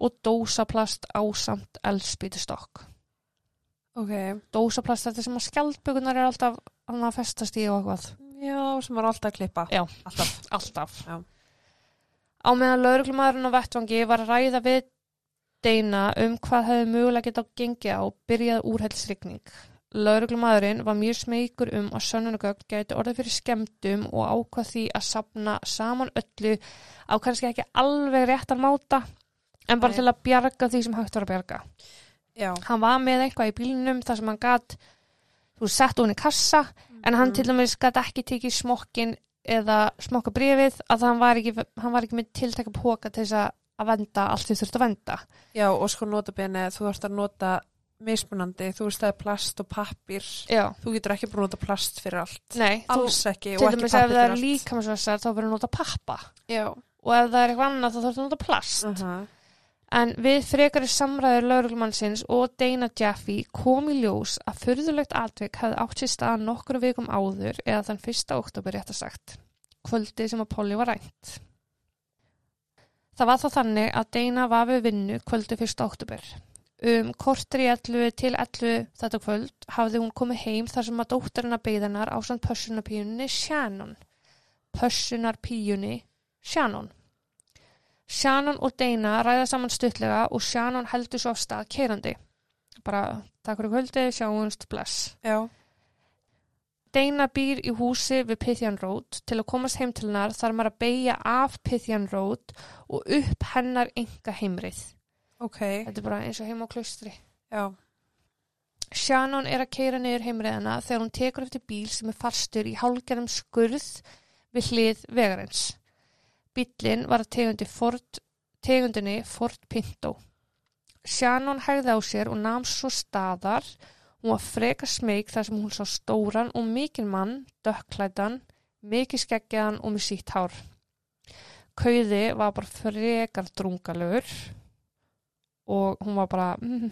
og dósaplast ásamt eldspýtustokk. Ok. Dósaplast þetta sem að skjaldbökunar er alltaf að festast í og eitthvað. Já, sem var alltaf að klippa. Já. Alltaf. Alltaf. Já. Á meðan lauruglumæðurinn á vettvangi var að ræða við Deina um hvað hefði mögulega getað gengið á byrjað úrhælsrykning. Lauruglumæðurinn var mjög smeykur um að sönnunagögn gæti orðið fyrir skemmtum og ákvað því að sapna saman öllu á kannski ekki alveg réttan máta en bara Nei. til að bjarga því sem hægt var að bjarga. Já. Hann var með eitthvað í bílnum þar sem hann gatt þú sett hún í kassa en hann til dæmis gatt ekki tekið smokkin eða smokka brefið að hann var ekki, hann var ekki með tiltæka póka til þess að venda allt því þurft að venda. Já, og sko notabene, þú ert að nota mismunandi, þú veist það er plast og pappir. Já. Þú getur ekki bara nota plast fyrir allt. Nei, þú, Alls ekki, til og ekki dæmis ef pappir það fyrir er allt. líkamsvæsar þá verður að nota pappa Já. og ef það er eitthvað annað þá þarf að nota plast. Uh -huh. En við frekari samræður lauruglumannsins og Dana Jaffe kom í ljós að furðulegt atvik hafði átt sér stað nokkru vikum áður eða þann 1. oktober rétt að sagt. Kvöldi sem að Polly var rænt. Það var þá þannig að Dana var við vinnu kvöldi 1. oktober. Um kortur í 11 til 11 þetta kvöld hafði hún komið heim þar sem að dóttarina beigðanar á samt pössunarpíunni Shannon. Pössunarpíunni Shannon. Shannon og Dana ræða saman stuttlega og Shannon heldur svo af stað keirandi. Bara, takk fyrir kvöldi, sjáumst, bless. Já. Dana býr í húsi við Pythian Road. Til að komast heim til hennar þarf maður að beigja af Pythian Road og upp hennar enga heimrið. Ok. Þetta er bara eins og heim á klaustri. Já. Shannon er að keira niður heimriðina þegar hún tekur eftir bíl sem er fastur í hálgerðum skurð við hlið vegarins. Bílinn var tegundi Ford, tegundinni Ford Pinto. Shannon hægði á sér og nam svo staðar. Hún var freka smeg þar sem hún sá stóran og mikinn mann, dökklætan, mikið skeggjaðan og með sítt hár. Kauði var bara frekar drungalögur og hún var bara, mm,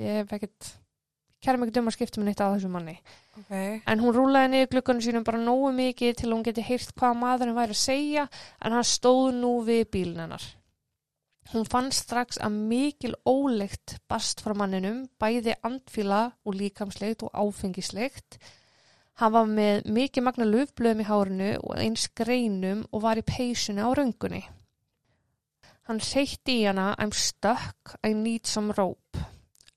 ég hef ekkert, kærum ekkert um að skipta mér neitt á þessu manni. Ok. En hún rúlaði niður glukkanum sínum bara nógu mikið til að hún geti heyrt hvað maðurinn væri að segja en hann stóð nú við bílinn hennar. Hún fann strax að mikil óleikt bast frá manninum, bæði andfíla og líkamsleikt og áfengislegt. Hann var með mikið magna löfblöðum í hárinu og eins greinum og var í peysunni á röngunni. Hann reytti í hana, I'm stuck, I need some rope.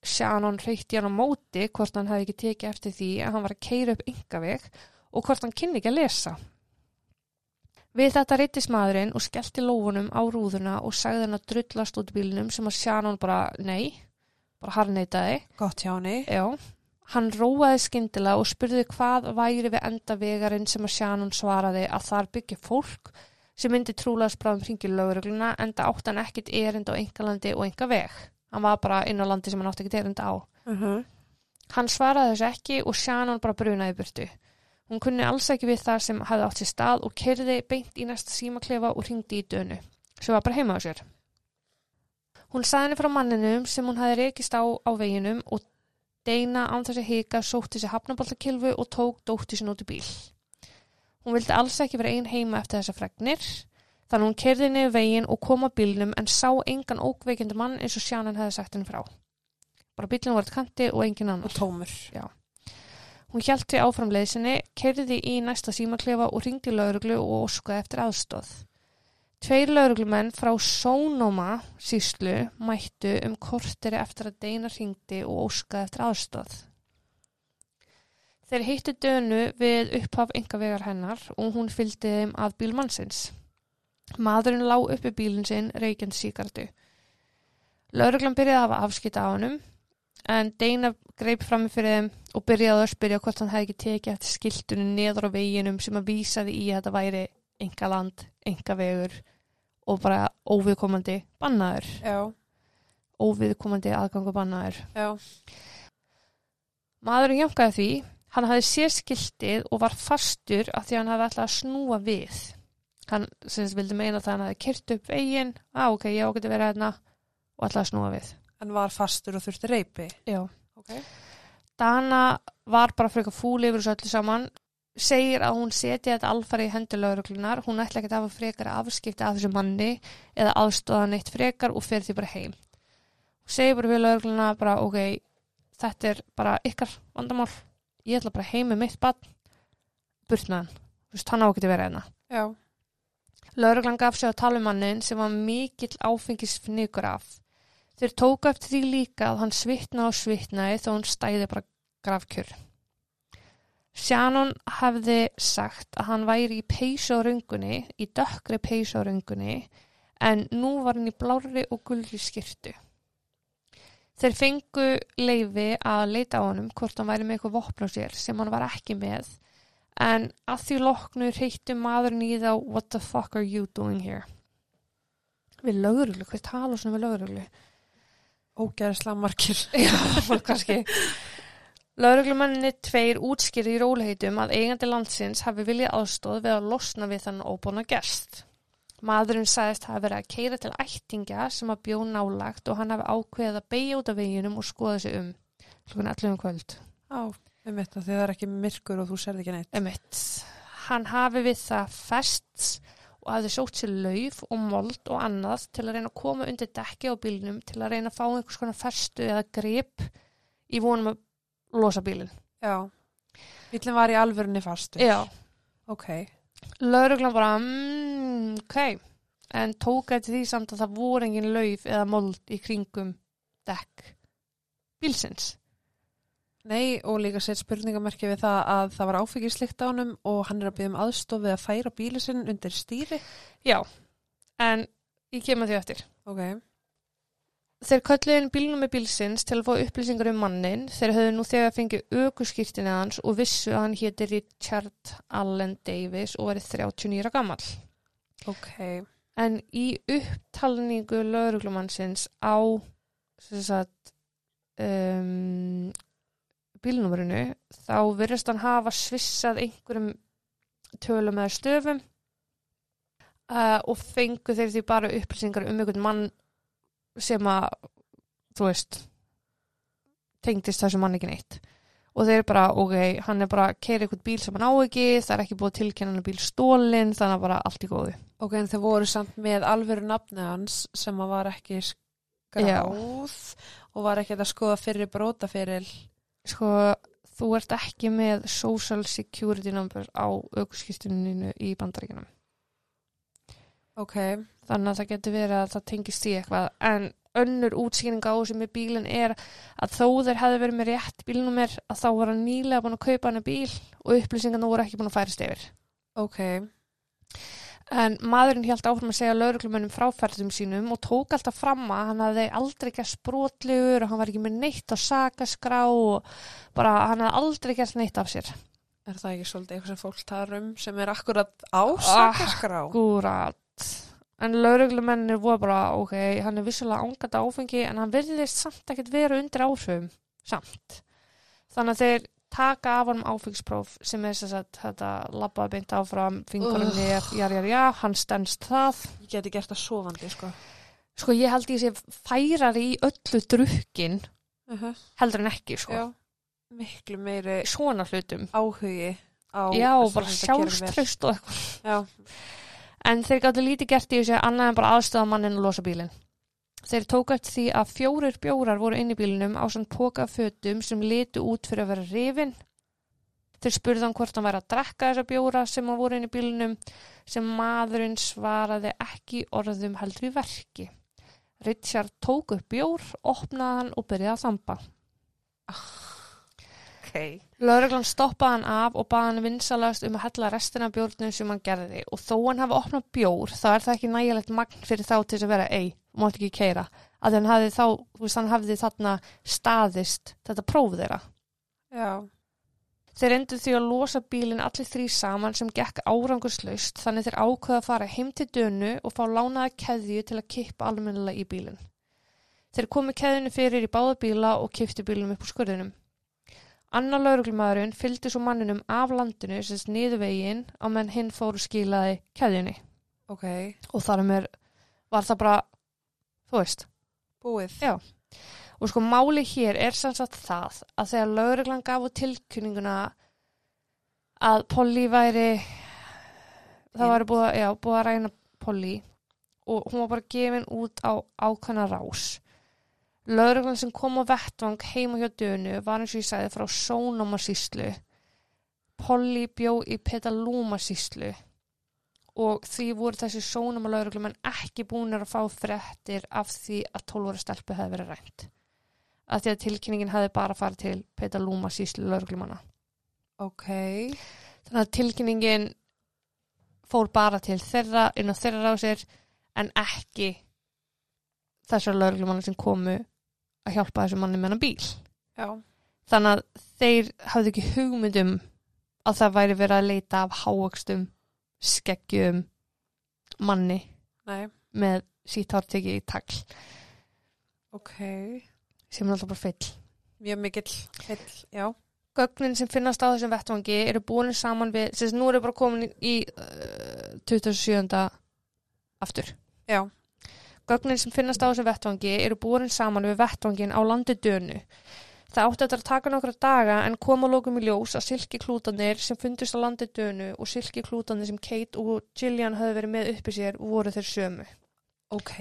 Shannon reytti hann á móti hvort hann hefði ekki tekið eftir því að hann var að keira upp yngaveg og hvort hann kynni ekki að lesa. Við þetta reyttist maðurinn og skellti lófunum á rúðuna og sagði hann að drullast út bílnum sem að Shannon bara, nei, bara harneitaði. Gott hjá henni. Já, hann róaði skyndilega og spurði hvað væri við enda vegarinn sem að Shannon svaraði að þar byggja fólk sem myndi trúlega spráðum hringið löguregluna enda átt hann ekkit erind á engalandi og enga veg. Hann var bara inn á landi sem hann átti ekkit erind á. Uh -huh. Hann svaraði þessu ekki og Shannon bara brunaði burtu. Hún kunni alls ekki við það sem hafði átt sér stað og kerði beint í næsta símaklefa og ringdi í dönu, sem var bara heima á sér. Hún saði henni frá manninum sem hún hafði rekist á á veginum og Deina án þess að hika sótti sér hafnaboltakilfu og tók dótti út í bíl. Hún vildi alls ekki vera ein heima eftir þessa fregnir, þannig hún kerði niður veginn og kom að bílnum en sá engan ókveikindi mann eins og Shannon hefði sagt henni frá. Bara bílnum var kanti og engin annar. Og tómur. Hún hjælt því áframleiðsinni, kerði í næsta símaklefa og ringdi lauruglu og óskaði eftir aðstóð. Tveir lauruglumenn frá Sónóma síslu mættu um korteri eftir að Deina ringdi og óskaði eftir aðstóð. Þeir hittu dönu við upphaf engavegar hennar og hún fylgdi þeim að bíl mannsins. Maðurinn lá uppi bílinn sinn reykjandi síkartu. Lauruglan byrjaði að afskita á hannum en Deina greip fram fyrir þeim og byrjaði að spyrja hvort hann hefði ekki tekið eftir skiltunum neður á veginum sem að vísaði í að þetta væri enga land, enga vegur og bara óviðkomandi bannaður, Já, óviðkomandi aðgangu bannaður. já, Maðurinn jankaði því, hann hafði séð skiltið og var fastur af því að hann hafði alltaf að snúa við. Hann sem vildi meina það að hann hafði kyrt upp veginn, á ok, ég ágæti verið hérna og alltaf að snúa við. en var fastur og þurfti reypi. Já. Ok. Dana var bara frekar fúl yfir þessu öllu saman, segir að hún setja þetta alfari í hendur lauruglunar, hún ætla ekki að hafa frekar afskipti af þessu manni eða aðstóða neitt frekar og fer því bara heim. Hún segir bara við laurugluna bara ok, þetta er bara ykkar vandamál, ég ætla bara heim með mitt barn, burt með hann, þú veist, hann á ekki að vera hérna. Já, Lauruglan gaf sig á talumannin sem var mikill áfengisfnigur af. Þeir tóku eftir því líka að hann svitna og svitnaði þó hann stæði bara grafkjör. Shannon hefði sagt að hann væri í röngunni, í dökkri röngunni, en nú var hann í blárri og gulri skirtu. Þeir fengu leifi að leita á honum hvort hann væri með eitthvað vopn á sér sem hann var ekki með, en að því loknu reyti maðurinn í þá What the fuck are you doing here? Við löguruglu, hvað tala svona við löguruglu? ógæðislega margir. Já, kannski. Lauruglumanninni tveir útskýrði í róliheitum að eigandi landsins hafi viljað aðstóð við að losna við þann óbúna gest. Maðurinn sagðist hafi verið að keira til ættingja sem að bjó nálagt og hann hafi ákveðið að beigja út af veginum og skoða sig um. Klukkan 11 um kvöld. Já, þetta, því það er ekki myrkur og þú serði ekki neitt. Emitt. Hann hafi við það fest og hafði sótt sér lauf og mold og annað til að reyna að koma undir dekki á bílnum til að reyna að fá einhvers konar festu eða grip í vonum að losa bílinn. Já. Bílinn var í alvörunni fastur. Já. Ok. Lauruglan bara, mm, ok, en tók eftir því samt að það voru engin lauf eða mold í kringum dekk bílsins. Nei, og líka sett spurningamerki við það að það var áfengislikt á honum og hann er að byggja um aðstof við að færa bíli sinn undir stýri. Já, en ég kem að því eftir. Ok. Þeir kölluðu inn bílnum með bílsins til að fá upplýsingar um mannin. Þeir höfðu nú þegar fengið aukuskýrtinni hans og vissu að hann héti Richard Allen Davis og verið 39 ára gammal. Ok. En í upptalningu lauruglumannsins á sem sagt, um, bílnúmerinu þá virðist hann hafa svissað einhverjum tölum eða stöfum uh, og fengu þeir því bara upplýsingar um einhvern mann sem að, þú veist, tengdist þessu mann ekki neitt. Og þeir bara, ok, hann er bara að keira einhvern bíl sem hann á ekki, það er ekki búið hann bíl stólinn, þannig að bara allt í góðu. Ok, en þau voru samt með alvöru nafni hans sem að var ekki skráð og var ekki að skoða fyrir brótaferil. Sko, þú ert ekki með social security number á aukurskýstuninu í bandaríkinum. Ok. Þannig að það getur verið að það tengist í eitthvað, en önnur útskýring á sem með bílinn er að þó þeir hefði verið með rétt bílnumir að þá var hann nýlega búin að kaupa hann bíl og upplýsingarna voru ekki búin að færast yfir. Ok. En maðurinn held áfram að segja lauruglumönnum fráfærtum sínum og tók alltaf fram að hann hafði aldrei gert sprotlegur og hann var ekki með neitt á sakaskrá og bara hann hafði aldrei gert neitt af sér. Er það ekki svolítið eitthvað sem fólk talar um sem er akkurat á Ah, sakaskrá? Gúrat. En lauruglumennir voru bara, ok, hann er vissulega ángata áfengi en hann virðist samt ekkert vera undir áhrifum. Samt. Þannig að þeir taka af honum áfengspróf sem er þess að þetta labbaði beint áfram, fingurinn nef, jar, jar, jar, hann stendst það. Ég geti gert það sofandi, sko. Sko ég held ég sé færari í öllu drukkin Uh -huh. heldur en ekki sko. Já. Miklu meiri Svona hlutum. áhugi á... Já, bara sjálfströst og eitthvað. Já. En þeir gáttu lítið gert í þessu annað en bara aðstöða mannin og losa bílinn. Þeir tók eftir því að fjórir bjórar voru inn í bílinum á svona póka fötum sem litu út fyrir að vera rifin. Þeir spurði hann hvort hann væri að drekka þessa bjóra sem hann voru inn í bílinum sem maðurinn svaraði ekki orðum heldur í verki. Richard tók upp bjór, opnaði hann og byrjaði að þamba. Ok. Lögreglan stoppaði hann af og baði hann vinsalast um að hella restina bjórnum sem hann gerði og þó hann hafi opnað bjór þá er það ekki nægilegt magn fyrir þá til að vera ei, mátt ekki keira að hann hafði þá, þú veist, hann hafði þarna staðist þetta próf þeirra. Já. Þeir endur því að losa bílinn allir þrý saman sem gekk árangurslaust þannig þeir ákveða að fara heim til dönu og fá lánaða keðju til að kippa almennilega í bílinn. Þeir komu keðjunu fyrir í báða bíla og kipti bílinn upp úr skurðinum. Annar lauruglumæðurinn fylgdi svo manninum af landinu sem sniðu veginn á menn hinn fóru skilaði keðjunni Ok. og þar með var það bara, þú veist, Búið. Já. Og sko máli hér er sem sagt það að þegar lauruglan gaf út tilkynninguna að Polly væri það væri búið, já, búið að ræna Polly og hún var bara gefin út á ákvæmna rás. Lauruglan sem kom á vettvang heima hjá dönu var eins og ég sagði frá Sónomasíslu. Polly bjó í Petalúmasíslu og því voru þessi sónum að lauruglumenn ekki búinir að fá fréttir af því að 12 ára stelpu hefði verið rænt. Að því að tilkynningin hefði bara farið til Petalúma síslu lauruglumanna. Ok. Þannig að tilkynningin fór bara til þeirra, inn á þeirra rásir en ekki þessar lauruglumanna sem komu að hjálpa þessu manni með hann bíl. Já. Þannig að þeir hafði ekki hugmyndum að það væri verið að leita af hávöxtum, skeggjum, manni Nei. með sítt hárteki í tagl Ok. sem er alltaf bara fyll. Mjög mikill heill. Já. Gögnin sem finnast á þessum vettvangi eru búin saman við, sem nú eru bara komin í, í uh, 27. aftur. Já. Gögnin sem finnast á þessum vettvangi eru búin saman við vettvangin á landi dönu. Það átti eftir að taka nokkra daga en koma lókum í ljós að silki klútanir sem fundist á landi dönu og silki klútanir sem Kate og Gillian höfðu verið með uppi sér voru þeir sömu. Ok.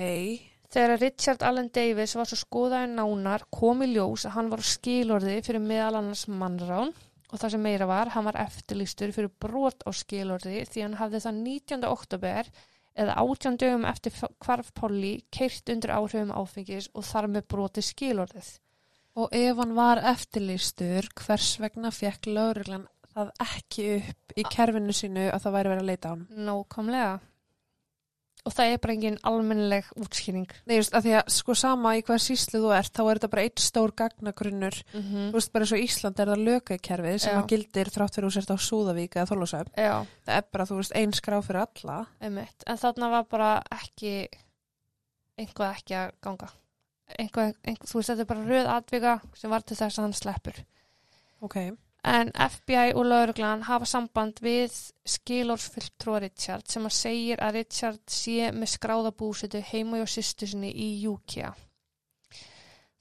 Þegar Richard Allen Davis var svo skoðaði nánar kom í ljós að hann var á skilorði fyrir meðal annars mannrán og það sem meira var, hann var eftirlýstur fyrir brot á skilorði því hann hafði það 19. oktober eða 18 dögum eftir hvarf Polly keirt undir áhrifum áfengis og þar með broti skilorðið. Og ef hann var eftirlýstur, hvers vegna fekk lauruglan það ekki upp í kerfinu sínu að það væri verið að leita á hann? Nókomlega. Og það er bara engin almennileg útskýring. Nei, just að því að sko sama í hvað síslu þú ert, þá er þetta bara eitt stór gagnagrunnur. Mm Þú veist, bara eins og Ísland er það lögaukerfið sem Já. að gildir þrátt fyrir þú sért á Súðavík eða Þorlósöf. Já. Það er bara, þú veist, ein skrá fyrir alla. Einmitt. En þarna var bara ekki einhvað ekki að ganga. Einhvað, einhvað, þú veist, þetta er bara röð atvika sem var til þess að hann sleppur. Ok. En FBI og lauruglan hafa samband við skilórsfulltrúa Richard sem að segir að Richard sé með skráða búsetu heima hjá sýstu sinni í Júkja.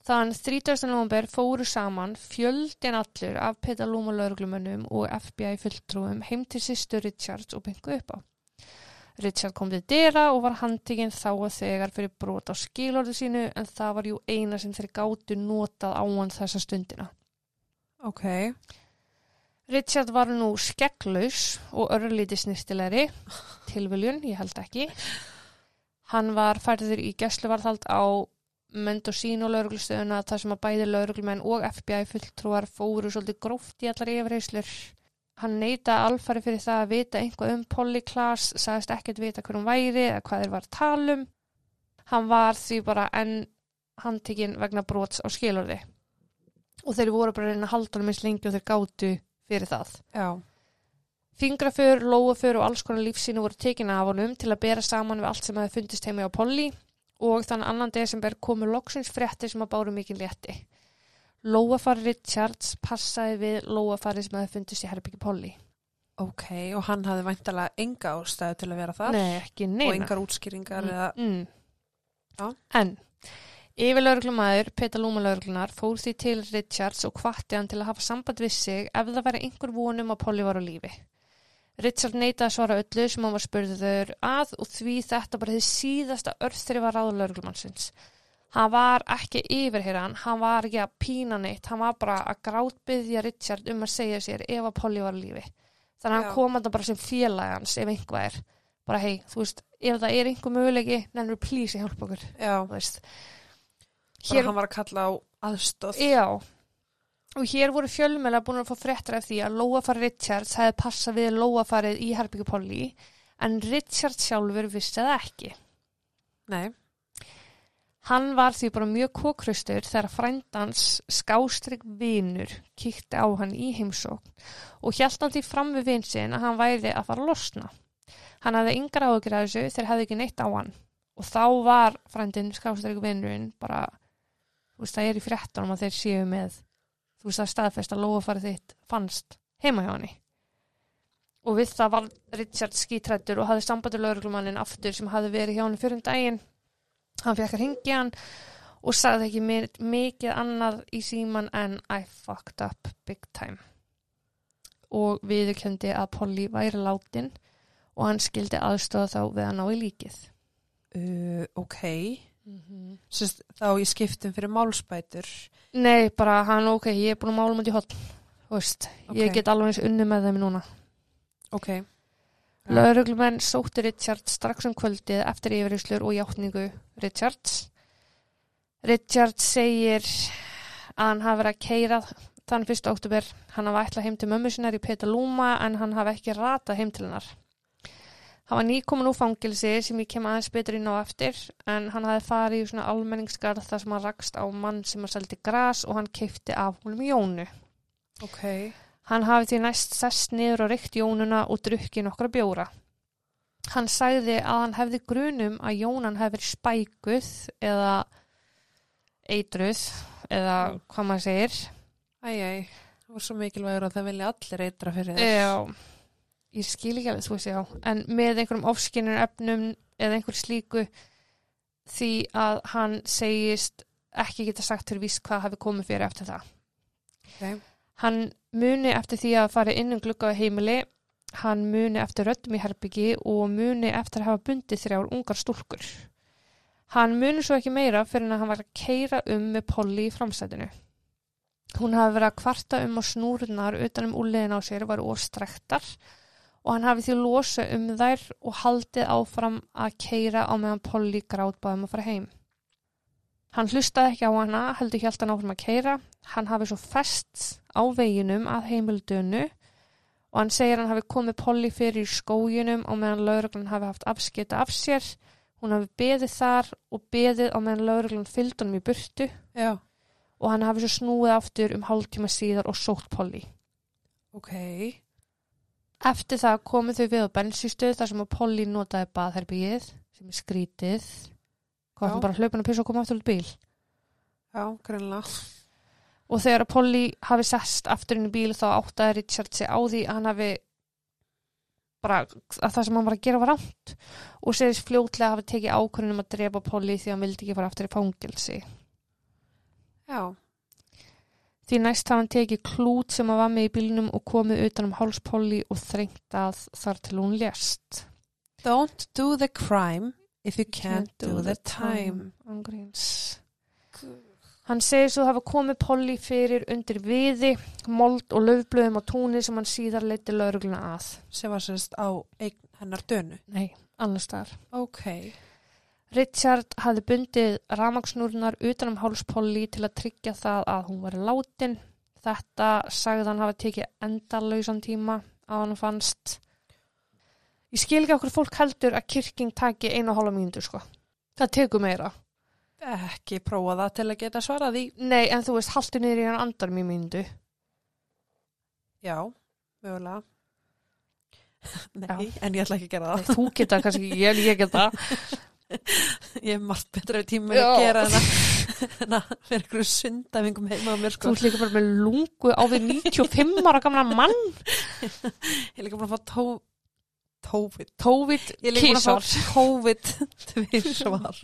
Þann 30. november fóru saman fjöldin allur af Petalúma lauruglumönnum og FBI fulltrúum heim til sýstu Richards og byngu upp á. Richard kom til dyra og var handtikinn þá að þegar fyrir brot á skilorðu sínu en það var jú eina sem þeir gátu notað á hann þessa stundina. Ok. Richard var nú skegglaus og örlítið snirtilegri, tilviljun, ég held ekki. Hann var færður í gæsluvarðhald á Mendocino lauruglustöðuna þar sem að bæði lauruglumenn og FBI fulltrúar fóru svolítið gróft í allar yfirheyslur. Hann neyta alfari fyrir það að vita einhvað um Polly Klaas, sagðist ekkert vita hver hún væri eða hvað þeir var að tala um. Hann var því bara enn handtekinn vegna brots á skilorði. Og þeir voru bara reyna að halda hann eins lengi og þeir gátu fyrir það. Já. Fingraför, lóaför og alls konar lífsínu voru tekin af honum til að bera saman við allt sem hefði fundist heimi á Polly og þann annan desember komu loksins frétti sem að báru mikið létti. Lóafar Richards passaði við lóafari sem hefði fundist í herbyggi Polly. Ok, og hann hafði væntalega enga ástæðu til að vera þar Nei, ekki og neina. engar útskýringar eða... mm. Já. En Lúma lauruglunar, fór því til Richards og hvatti hann til að hafa samband við sig ef það væri einhver vonum að Polly var á lífi. Richard neitaði að svara öllu sem hann var spurður að og því þetta bara þið síðasta örþri var ráður lauruglumannsins. Hann var ekki yfirheyra hann, var ekki að pína neitt, hann var bara að grátbyðja Richard um að segja sér ef að Polly var á lífi. Þannig að hann kom þetta bara sem félagans ef einhvað er. Bara hei, þú veist, ef það er einhver möguleiki, nennur please að hjálpa okkur. Já, Þú veist. Bara hann var að kalla á aðstóð. Já, Og hér voru fjölmjöla búin að fá fréttur af því að Lóafar Richards hefði passað við Lóafarið í Herbyggi Polly en Richards sjálfur vissi það ekki. Nei. Hann var því bara mjög kókrustur þegar frændans skástrygg vinur kíkti á hann í heimsókn og hjælt hann því fram við vinsinn að hann væri að fara að losna. Hann hafði áhugur að þessu þegar hefði ekki neitt á hann og þá var frændin skástrygg vinurinn bara, veist það er í fréttunum að þeir séu með, þú veist það staðfest að lofafarið þitt fannst heima hjá hann. Og við það var Richard skítrættur og hafði sambandur lauruglumannin aftur sem hafði verið hjá hann fyrir um daginn hann fekk að ringja hann og sagði ekki mi- mikið annað í síman en I fucked up big time og viðurkendi að Polly væri látin og hann skildi aðstöða þá við að ná í líkið Uh, ok. Mm -hmm. Sist, þá í skiptum fyrir málspætur. Nei, bara hann ok, ég er búin að mála mútið hotn veist, ég get alveg eins unni með þeim núna Ok. Lauruglumenn sóttu Richard strax um kvöldið eftir yfirhyslur og játningu Richards. Richard segir að hann hafi verið að keira þann 1. oktober. Hann hafi ætlað heim til mömmu sinnar í Petaluma en hann hafi ekki ratað heim til hennar. Hann var nýkomin úr fangilsi sem ég kem aðeins betur inn á eftir en hann hafi farið í svona almenningsgarð þar sem hann rakst á mann sem að seldi gras og hann keipti af húnum Jónu. Ok. Hann hafi því næst sest niður og reykt Jónuna og drukki nokkra bjóra. Hann sagði að hann hefði grunum að Jónan hefði verið spækuð eða eitruð eða hvað maður segir. Æj, æj. Það var svo mikilvægur að það vilja allir eitra fyrir þér. Já, ég skil ekki alveg, þú veist já, en með einhverjum ofskinnur efnum eða einhver slíku því að hann segist ekki geta sagt fyrir víst hvað hafi komið fyrir eftir það. Ok. Hann muni eftir því að fara inn um glugga á heimili, hann muni eftir röddum í herbyggi og muni eftir að hafa bundið þrjár ungar stúlkur. Hann muni svo ekki meira fyrir að hann var að keira um með Polly í framsætinu. Hún hafi verið að kvarta um að snúrunar utan um úliðin á sér var óstrektar og hann hafi því losa um þær og haldið áfram að keira á meðan Polly grátbaðum að fara heim. Hann hlustaði ekki á hana, heldur hjælt hann áfram að keira. Hann hafi svo fest á veginum að heimildönu og hann segir hann hafi komið Polly fyrir í skóginum og meðan lauruglan hafi haft afskita af sér. Hún hafi beðið þar og beðið á meðan lauruglan fylgd honum í burtu Já. og hann hafi svo snúið aftur um hálftíma síðar og sótt Polly. Ok. Eftir það komu þau við á bensinstöð þar sem að Polly notaði baðherbyggið sem er skrítið. Hvað hann bara hlaupin að pissa og koma aftur út bíl. Já, greinlega. Og þegar að Polly hafi sest aftur inn í bíl þá áttaði Richard sig á því að hann hafi bara að það sem hann var að gera var rámt og segist fljótlega hafi tekið ákvörðunum að drepa Polly því að hann vildi ekki fara aftur í fangilsi. Já. Því næst hafa hann tekið klút sem að var með í bílnum og komið utan um háls Polly og þrengt að þar til hún lést. Don't do the crime if you can't do the time. Ángríns. Hann segir svo hafa komið Polly fyrir undir viði, mold og löfblöðum á túni sem hann síðar leiti laurugluna að. Sem var sérst á eign hennar dönu. Nei, annars staðar. Ok. Richard hafði bundið ramagsnúrnar utan um háls Polly til að tryggja það að hún var látin. Þetta sagði hann hafa tekið endalausan tíma að hann fannst. Ég skil ekki okkur fólk heldur að kirking taki einu og hálfa mínútu, sko. Það tekur meira. Ekki prófa það til að geta svarað í. Nei, en þú veist, haltu niður í hann andar mjög mínútu. Já, mögulega. Nei, Já. en ég ætla ekki að gera það. Þú geta kannski, ég, ég geta. Ég er margt betra tíma að gera en að, fyrir einhverju sundavingum heima á mér Þú sko. ert líka bara með lungu á við 95 ára gamla mann. Ég er líka búin að fá tó, tófið. Tóvit Ég er líka búin að kísar. fá tófið tvisvar.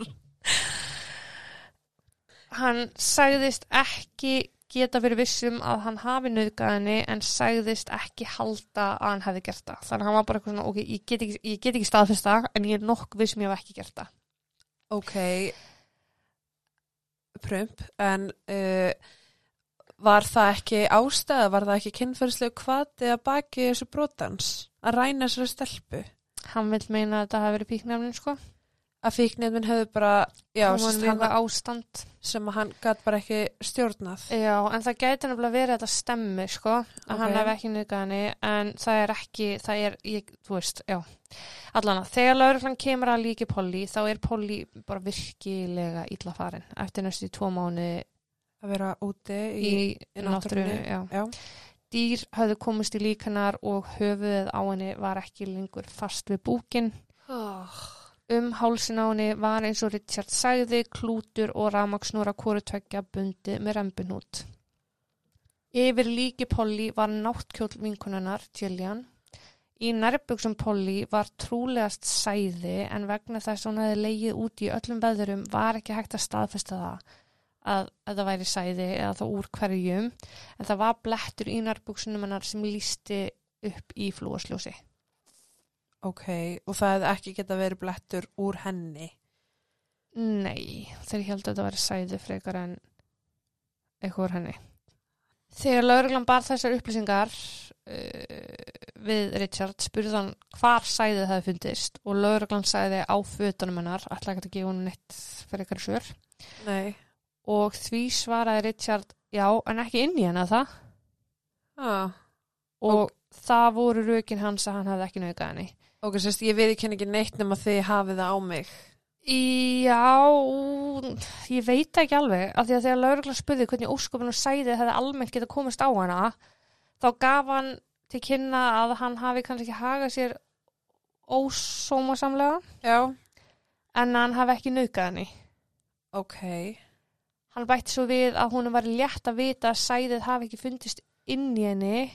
Hann sagðist ekki geta verið vissum að hann hafi nöðgæðinni en sagðist ekki halda að hann hefði gert það. Þannig að hann var bara eitthvað svona, ok, ég get ekki, ekki staðfist það en ég er nokk vissum ég hef ekki gert það. Ok, prump, en uh, var það ekki ástæða, var það ekki kynferðislega hvati að baki þessu brotans? Að ræna þessari stelpu? Hann vil meina að þetta hafi verið píknefnin, sko. Að fíknefnin hefðu bara, já, ástand sem að hann gætt bara ekki stjórnað. Já, en það gæti nefnilega verið þetta stemmi, sko, að Ok. hann hef ekki nöðgað henni, en það er ekki, það er, ég, þú veist, já. Allan að þegar lauruglan kemur að líki Polly, þá er Polly bara virkilega illa farin eftir næstu tvo mánu Að vera úti í, í, náttúrunni. Já. Já. Dýr hafðu komist í líkanar og höfuðið á henni var ekki lengur fast við búkin. Oh. Um hálsin á henni var eins og Richard sagði, klútur og ramaksnúra kóru tveggja bundi með rembinút. Yfir líki Polly var náttkjóll vinkununnar, Gillian. Í nærbuksum Polly var trúlegast sæði en vegna þess að hún hefði leigið út í öllum veðurum var ekki hægt að staðfesta það að, að það væri sæði eða þá úr hverjum en það var blettur í nærbuksunum hennar sem lísti upp í flúasljósi. Ok, og það hefði ekki geta verið blettur úr henni. Nei, þeir heldur að þetta væri sæði frekar en eitthvað úr henni. Þegar lauruglan bar þessar upplýsingar uh, við Richard spurði hann hvar sæðið það fundist og lauruglan sæði á fötunum hennar, alltaf ekki að gefa hún neitt fyrir eitthvað svör Nei. og því svaraði Richard já, en ekki inn í hennar það Ah. og það voru rökin hans að hann hafði ekki naukað henni. Ok, sérst, ég veit ekki ekki neitt nema þið hafið það á mig. Já, ég veit ekki alveg, af því að þegar lauruglan spurði hvernig óskupinu sæði hefði almennt geta komist á hana, þá gaf hann til kynna að hann hafi kannski ekki hagað sér ósómasamlega, Já. en hann hafi ekki naukað henni. Ok. Hann bætti svo við að hún var létt að vita að sæðið hafi ekki fundist inn í henni,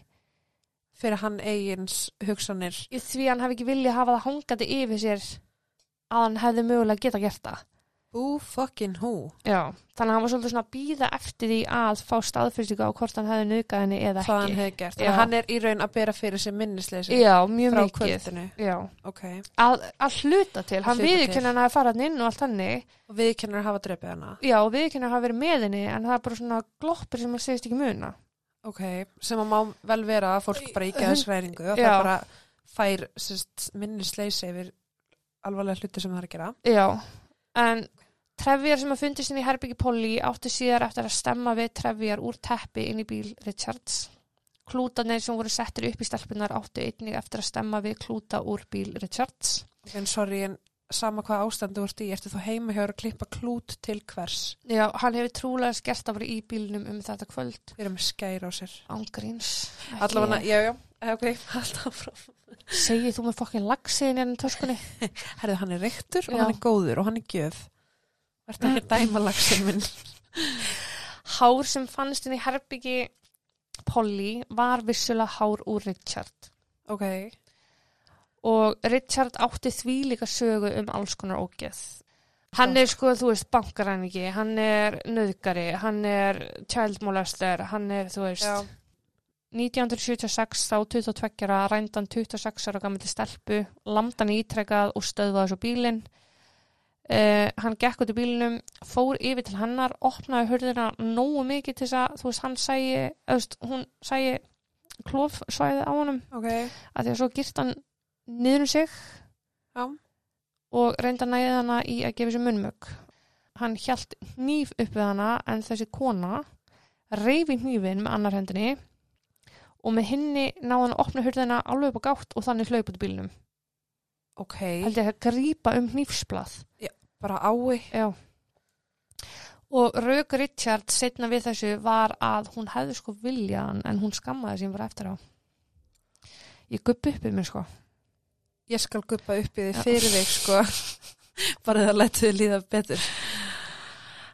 Fyrir hann eigins hugsanir. í því hann hafi ekki viljað hafa það hangandi yfir sér að hann hefði mögulega geta gert það. Who fucking who? Já, þannig að hann var svolítið svona að býða eftir því að fá staðfyrstingu á hvort hann hefði naukað henni eða Hvað hann ekki. hefði gert. Þannig að hann er í raun að bera fyrir sig minnisleysi Já, mjög frá mikið. kvöldinu. Já, Ok. að, að hluta til. Hann til. hann að fara hann inn og allt hannig. Og við kennur hafa drefið hana. Já, og viðurkenna hann hafa verið með henni en það er bara svona gloppir sem hann segist ekki muna. Ok. Sem að má vel vera að fólk bara í geðsræringu og Já. það bara fær sérst, minnisleysi yfir alvarlega hluti sem það er að gera. Já, en trefjar sem að fundist inn í herbyggi Polly áttu síðar eftir að stemma við trefjar úr teppi inn í bíl Richards. Klútanir sem voru settir upp í stelpunar áttu einnig eftir að stemma við klúta úr bíl Richards. En sorry, en sama hvað ástandu úr í, ertu þá heima hjá að klippa klút til hvers? Já, hann hefur trúlega skert að vera í bílnum um þetta kvöld. Við erum með skæra á sér. Ángríns. Allavega, já, já, ok, alltaf frá. Segið þú með fokkin lagsiðin hérna í töskunni? Herðu, hann er reyktur og Já. hann er góður og hann er gjöf. Verður ekki að dæma lagsinn minn. Hár sem fannst inn í herbyggi Polly var vissulega hár úr Richard. Ok, Og Richard átti því líka sögu um alls konar ógeð. Hann er sko, þú veist, bankaræningi, hann er nöðgari, hann er child molester, hann er, þú veist, já, 1976 þá 22 ára rændan 26 ára gammal stelpu, lamdan ítrekað og stöðvaði svo bílinn. Uh, hann gekk út í bílinum, fór yfir til hennar, opnaði hurðina nógu mikið til þess að, þú veist, hann þú veist, hún sægi klófsvæði á honum, ok, að því að svo girt hann niður um sig já, og reynda að næða hana í að gefa sér munnmögg. Hann hjælt hníf upp við hana en þessi kona reyfi hnífin með annar hendinni og með hinni náði hann að opna hurðina alveg upp á gátt og þannig hlaup út í bílnum. ok, Held ég að grípa um hnífsblað. bara ái. Já. Og rauk Richard setna við þessu var að hún hefði sko viljaðan en hún skammaði sín bara eftir á. Ég guppi upp um mig sko. Ég skal guppa upp í því fyrir þig, sko. bara það lættu þið líða betur.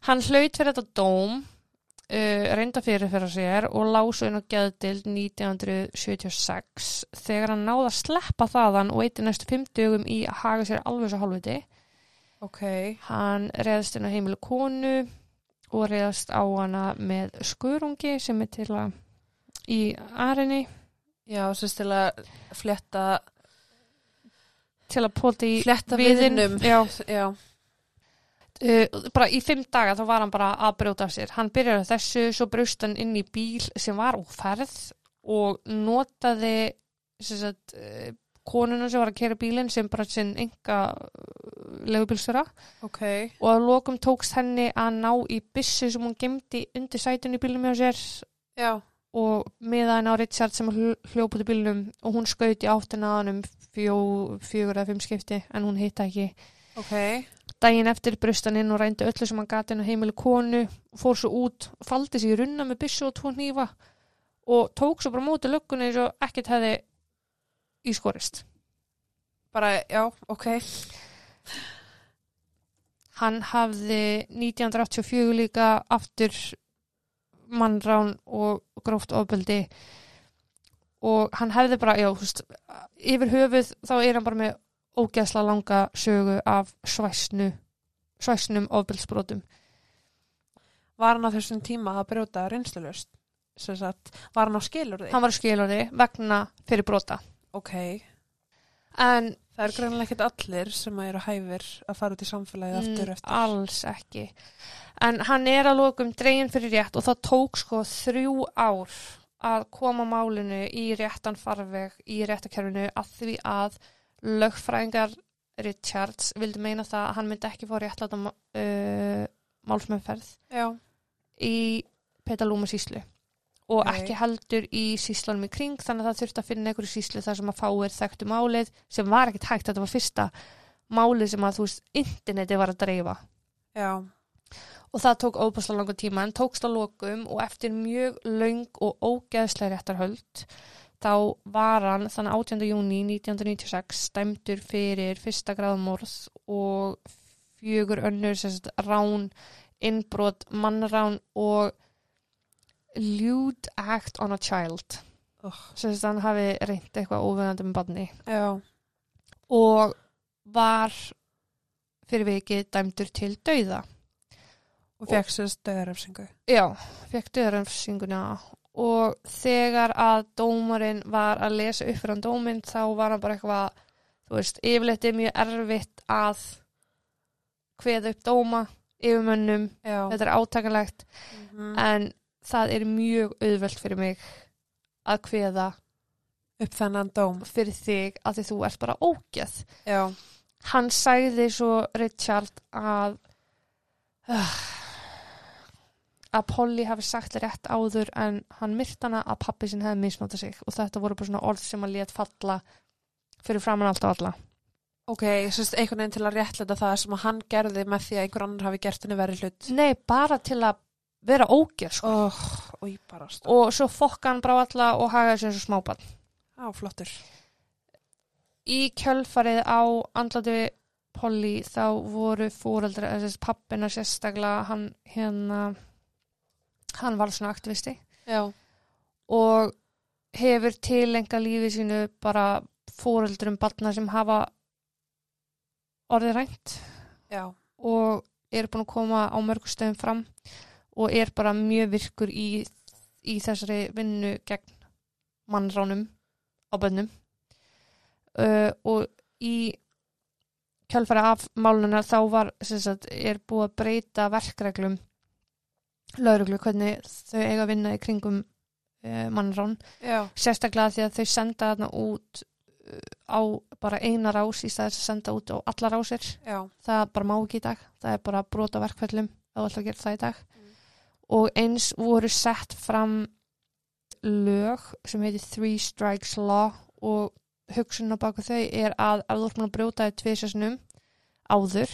Hann hlaut fyrir þetta dóm, uh, reynda fyrir fyrir sér og lásu inn á geðdild 1976 þegar hann náði að sleppa þaðan og eitti næstu fimm dögum í að haga sér alveg svo hálfviti. Ok, Hann reyðast inn á heimilu konu og reyðast á hana með skurungi sem er til að í arinni já, sérst til að fletta, til að pota í fletta viðnum. Já, Já, uh, bara í fimm daga þá var hann bara að brjóta af sér. Hann byrjaði þessu, svo braust hann inn í bíl sem var úr ferð og notaði sagt, uh, konuna sem var að kera bílinn sem bara sinn enga legubílsfjöra ok, og að lokum tókst henni að ná í byssu sem hún gemdi undir sætun í bílum hjá sér. Já, og miða henni á Richard sem hljóp út í bílnum og hún skaut í áttina að hann um fjó, fjögur eða fimm skipti en hún hitta ekki. ok, Daginn eftir brust hann inn og rændi öllu sem hann gati inn á heimili konu fór svo út, faldi sig í runna með byssu og tvo hnífa og tók svo bara móti löggunni eins og ekkert hefði ískorist. bara, já, ok, Hann hafði 1984 líka aftur mannrán og gróft ofbeldi og hann hefði bara, já, veist, yfir höfuð þá er hann bara með ógeðsla langa sögu af svæsnu, svæsnum ofbeldsbrotum. var hann á þessum tíma að brjóta reynslulust, sagt, var hann á skilurði? Hann var skilurði vegna fyrir brota. ok, En það er greinlega ekkert allir sem eru hæfir að fara út í samfélagið aftur mm, eftir. alls ekki. En hann er að lokum dregin fyrir rétt og það tók sko þrjú ár að koma málinu í réttan farveg í réttakerfinu að því að lögfræðingar Richards vildi meina það að hann myndi ekki fá réttlæta uh, málsmeðferð Já, í Petalúma síslu og Ok. ekki heldur í síslunum í kring þannig að það þurfti að finna einhverju síslu þar sem að fáir þekktu málið sem var ekkert hægt, þetta var fyrsta málið sem að þú veist, interneti var að dreifa. Já, og það tók óbúslega langa tíma en tókst á lokum og eftir mjög löng og ógeðslega réttarhöld þá var hann þannig 18. júni 1996 stæmdur fyrir fyrsta gráðmorð og fjögur önnur sagt, rán, innbrot, mannrán og lewd act on a child Ugh. sem hann hafi reynd eitthvað óviðandi með barni já, og var fyrir vikið dæmdur til dauða og fekk sér stöðarefsingu. Já, fekk döðaröfsinguna og þegar að dómarinn var að lesa upp fyrir hann dóminn þá var hann bara eitthvað, þú veist, yfirleitt er mjög erfitt að kveða upp dóma yfirmönnum, Já, þetta er átakalegt mm. en það er mjög auðvelt fyrir mig að kveða upp þennan dóm. fyrir þig að því þú ert bara ógeð. Já, Hann sagði svo Richard að uh, að Polly hafi sagt rétt áður en hann myrt hana að pappi sinn hefði misnótað sig og þetta voru bara svona orð sem hann lét falla fyrir framann allt og alla. ok, sérst einhvern veginn til að réttlega það sem hann gerði með því að einhver annar hafi gert henni verið hlut. Nei, bara til að vera ógeð sko. Oh, og ég og svo fokka hann bara alla og hagaði sér svo smábann. Á, flottur. Í kjölfarið á andlati Polly þá voru fóreldra, þessi pappina sérstaklega, hann hérna, hann var svona aktivisti. Já, og hefur tilenga lífi sínu bara fóreldrum batna sem hafa orðið rænt. Já, og er búin að koma á mörgu stöðum fram og er bara mjög virkur í, í þessari vinnu gegn mannránum á bönnum uh, og í kjálfæri af máluna þá var sagt, er búið að breyta verkreglum lauruglu hvernig þau eiga að vinna í kringum uh, mannrán. Já, sérstaklega því að þau senda þarna út uh, á bara eina rás í staðis að senda út á alla rásir. Já, það bara má ekki í dag. Það er bara brot á verkfællum að þú ætla að gera það í dag. Mm. og eins voru sett fram lög sem heitir Three Strikes Law og hugsunna baka þau er að ef þú ert búin að brjóta þið tvisasnum áður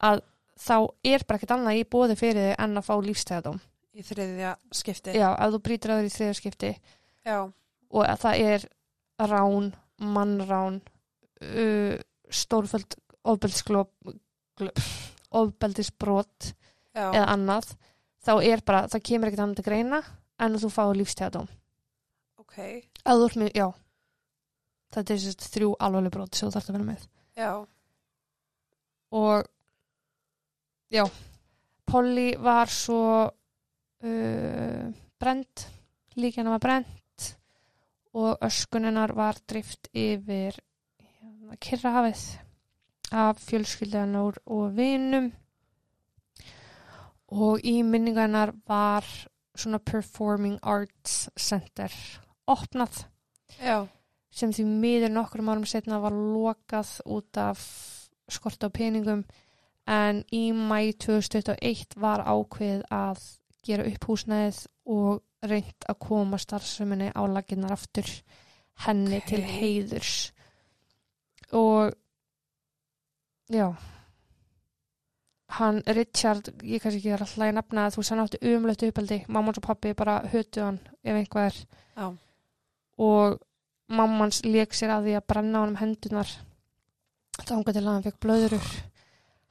að þá er bara ekkert annað í bóði fyrir þig en að fá lífstæðadóm í þriðja skipti. já, ef þú brýtur að þér í þriðarskipti Já, og að það er rán, mannrán uh, stórföld ofbeldisbrot eða annað þá er bara, það kemur ekkert annað til greina en að þú fáið lífstíðadóm ok, eða þú ert með, já. Þetta er þrjú alvarleg brot sem þú þarfst að vera með. Já, og já. Polly var svo uh, brend líka hennar var brend og öskunennar var drift yfir hérna, Kyrrahafið af fjölskyldanar og vinum. Og í minningarnar var svona Performing Arts Center opnað. Já, sem því miður nokkrum árum setna var lokað út af skort á peningum en í mæ 2021 var ákveð að gera upp húsnæðið og reynt að koma starfseminni á laginnar aftur henni Ok. til heiðurs. Og já. Hann Richard, ég kannski ekki er alltaf að nefna að þú hann átti umlötu uppaldi mamma og pappi bara hötu hann ef einhvað er. Já. og mammans leik sér að því að brenna hann um hendunar þangað til að hann fekk blöðurur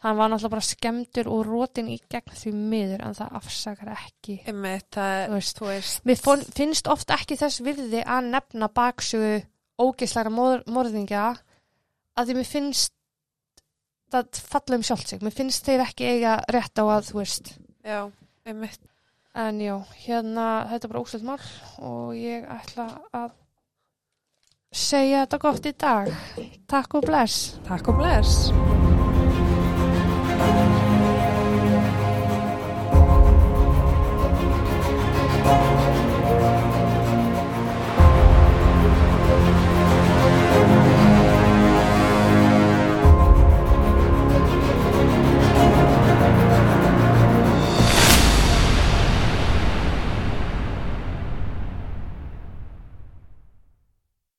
hann var náttúrulega bara skemmtur og rótin í gegn því miður en það afsakar ekki Einmitt, það, þú veist þú veist, Mér fón, finnst oft ekki þess virði að nefna baksögu ógeislega mor, morðingja að því mér finnst það falla um sjálft sig. Mér finnst þeir ekki eiga rétt á að, þú veist. já, einmitt. En já, hérna, þetta er bara óslut mál og ég ætla að segja þetta gott í dag. Takk og bless. Takk og bless.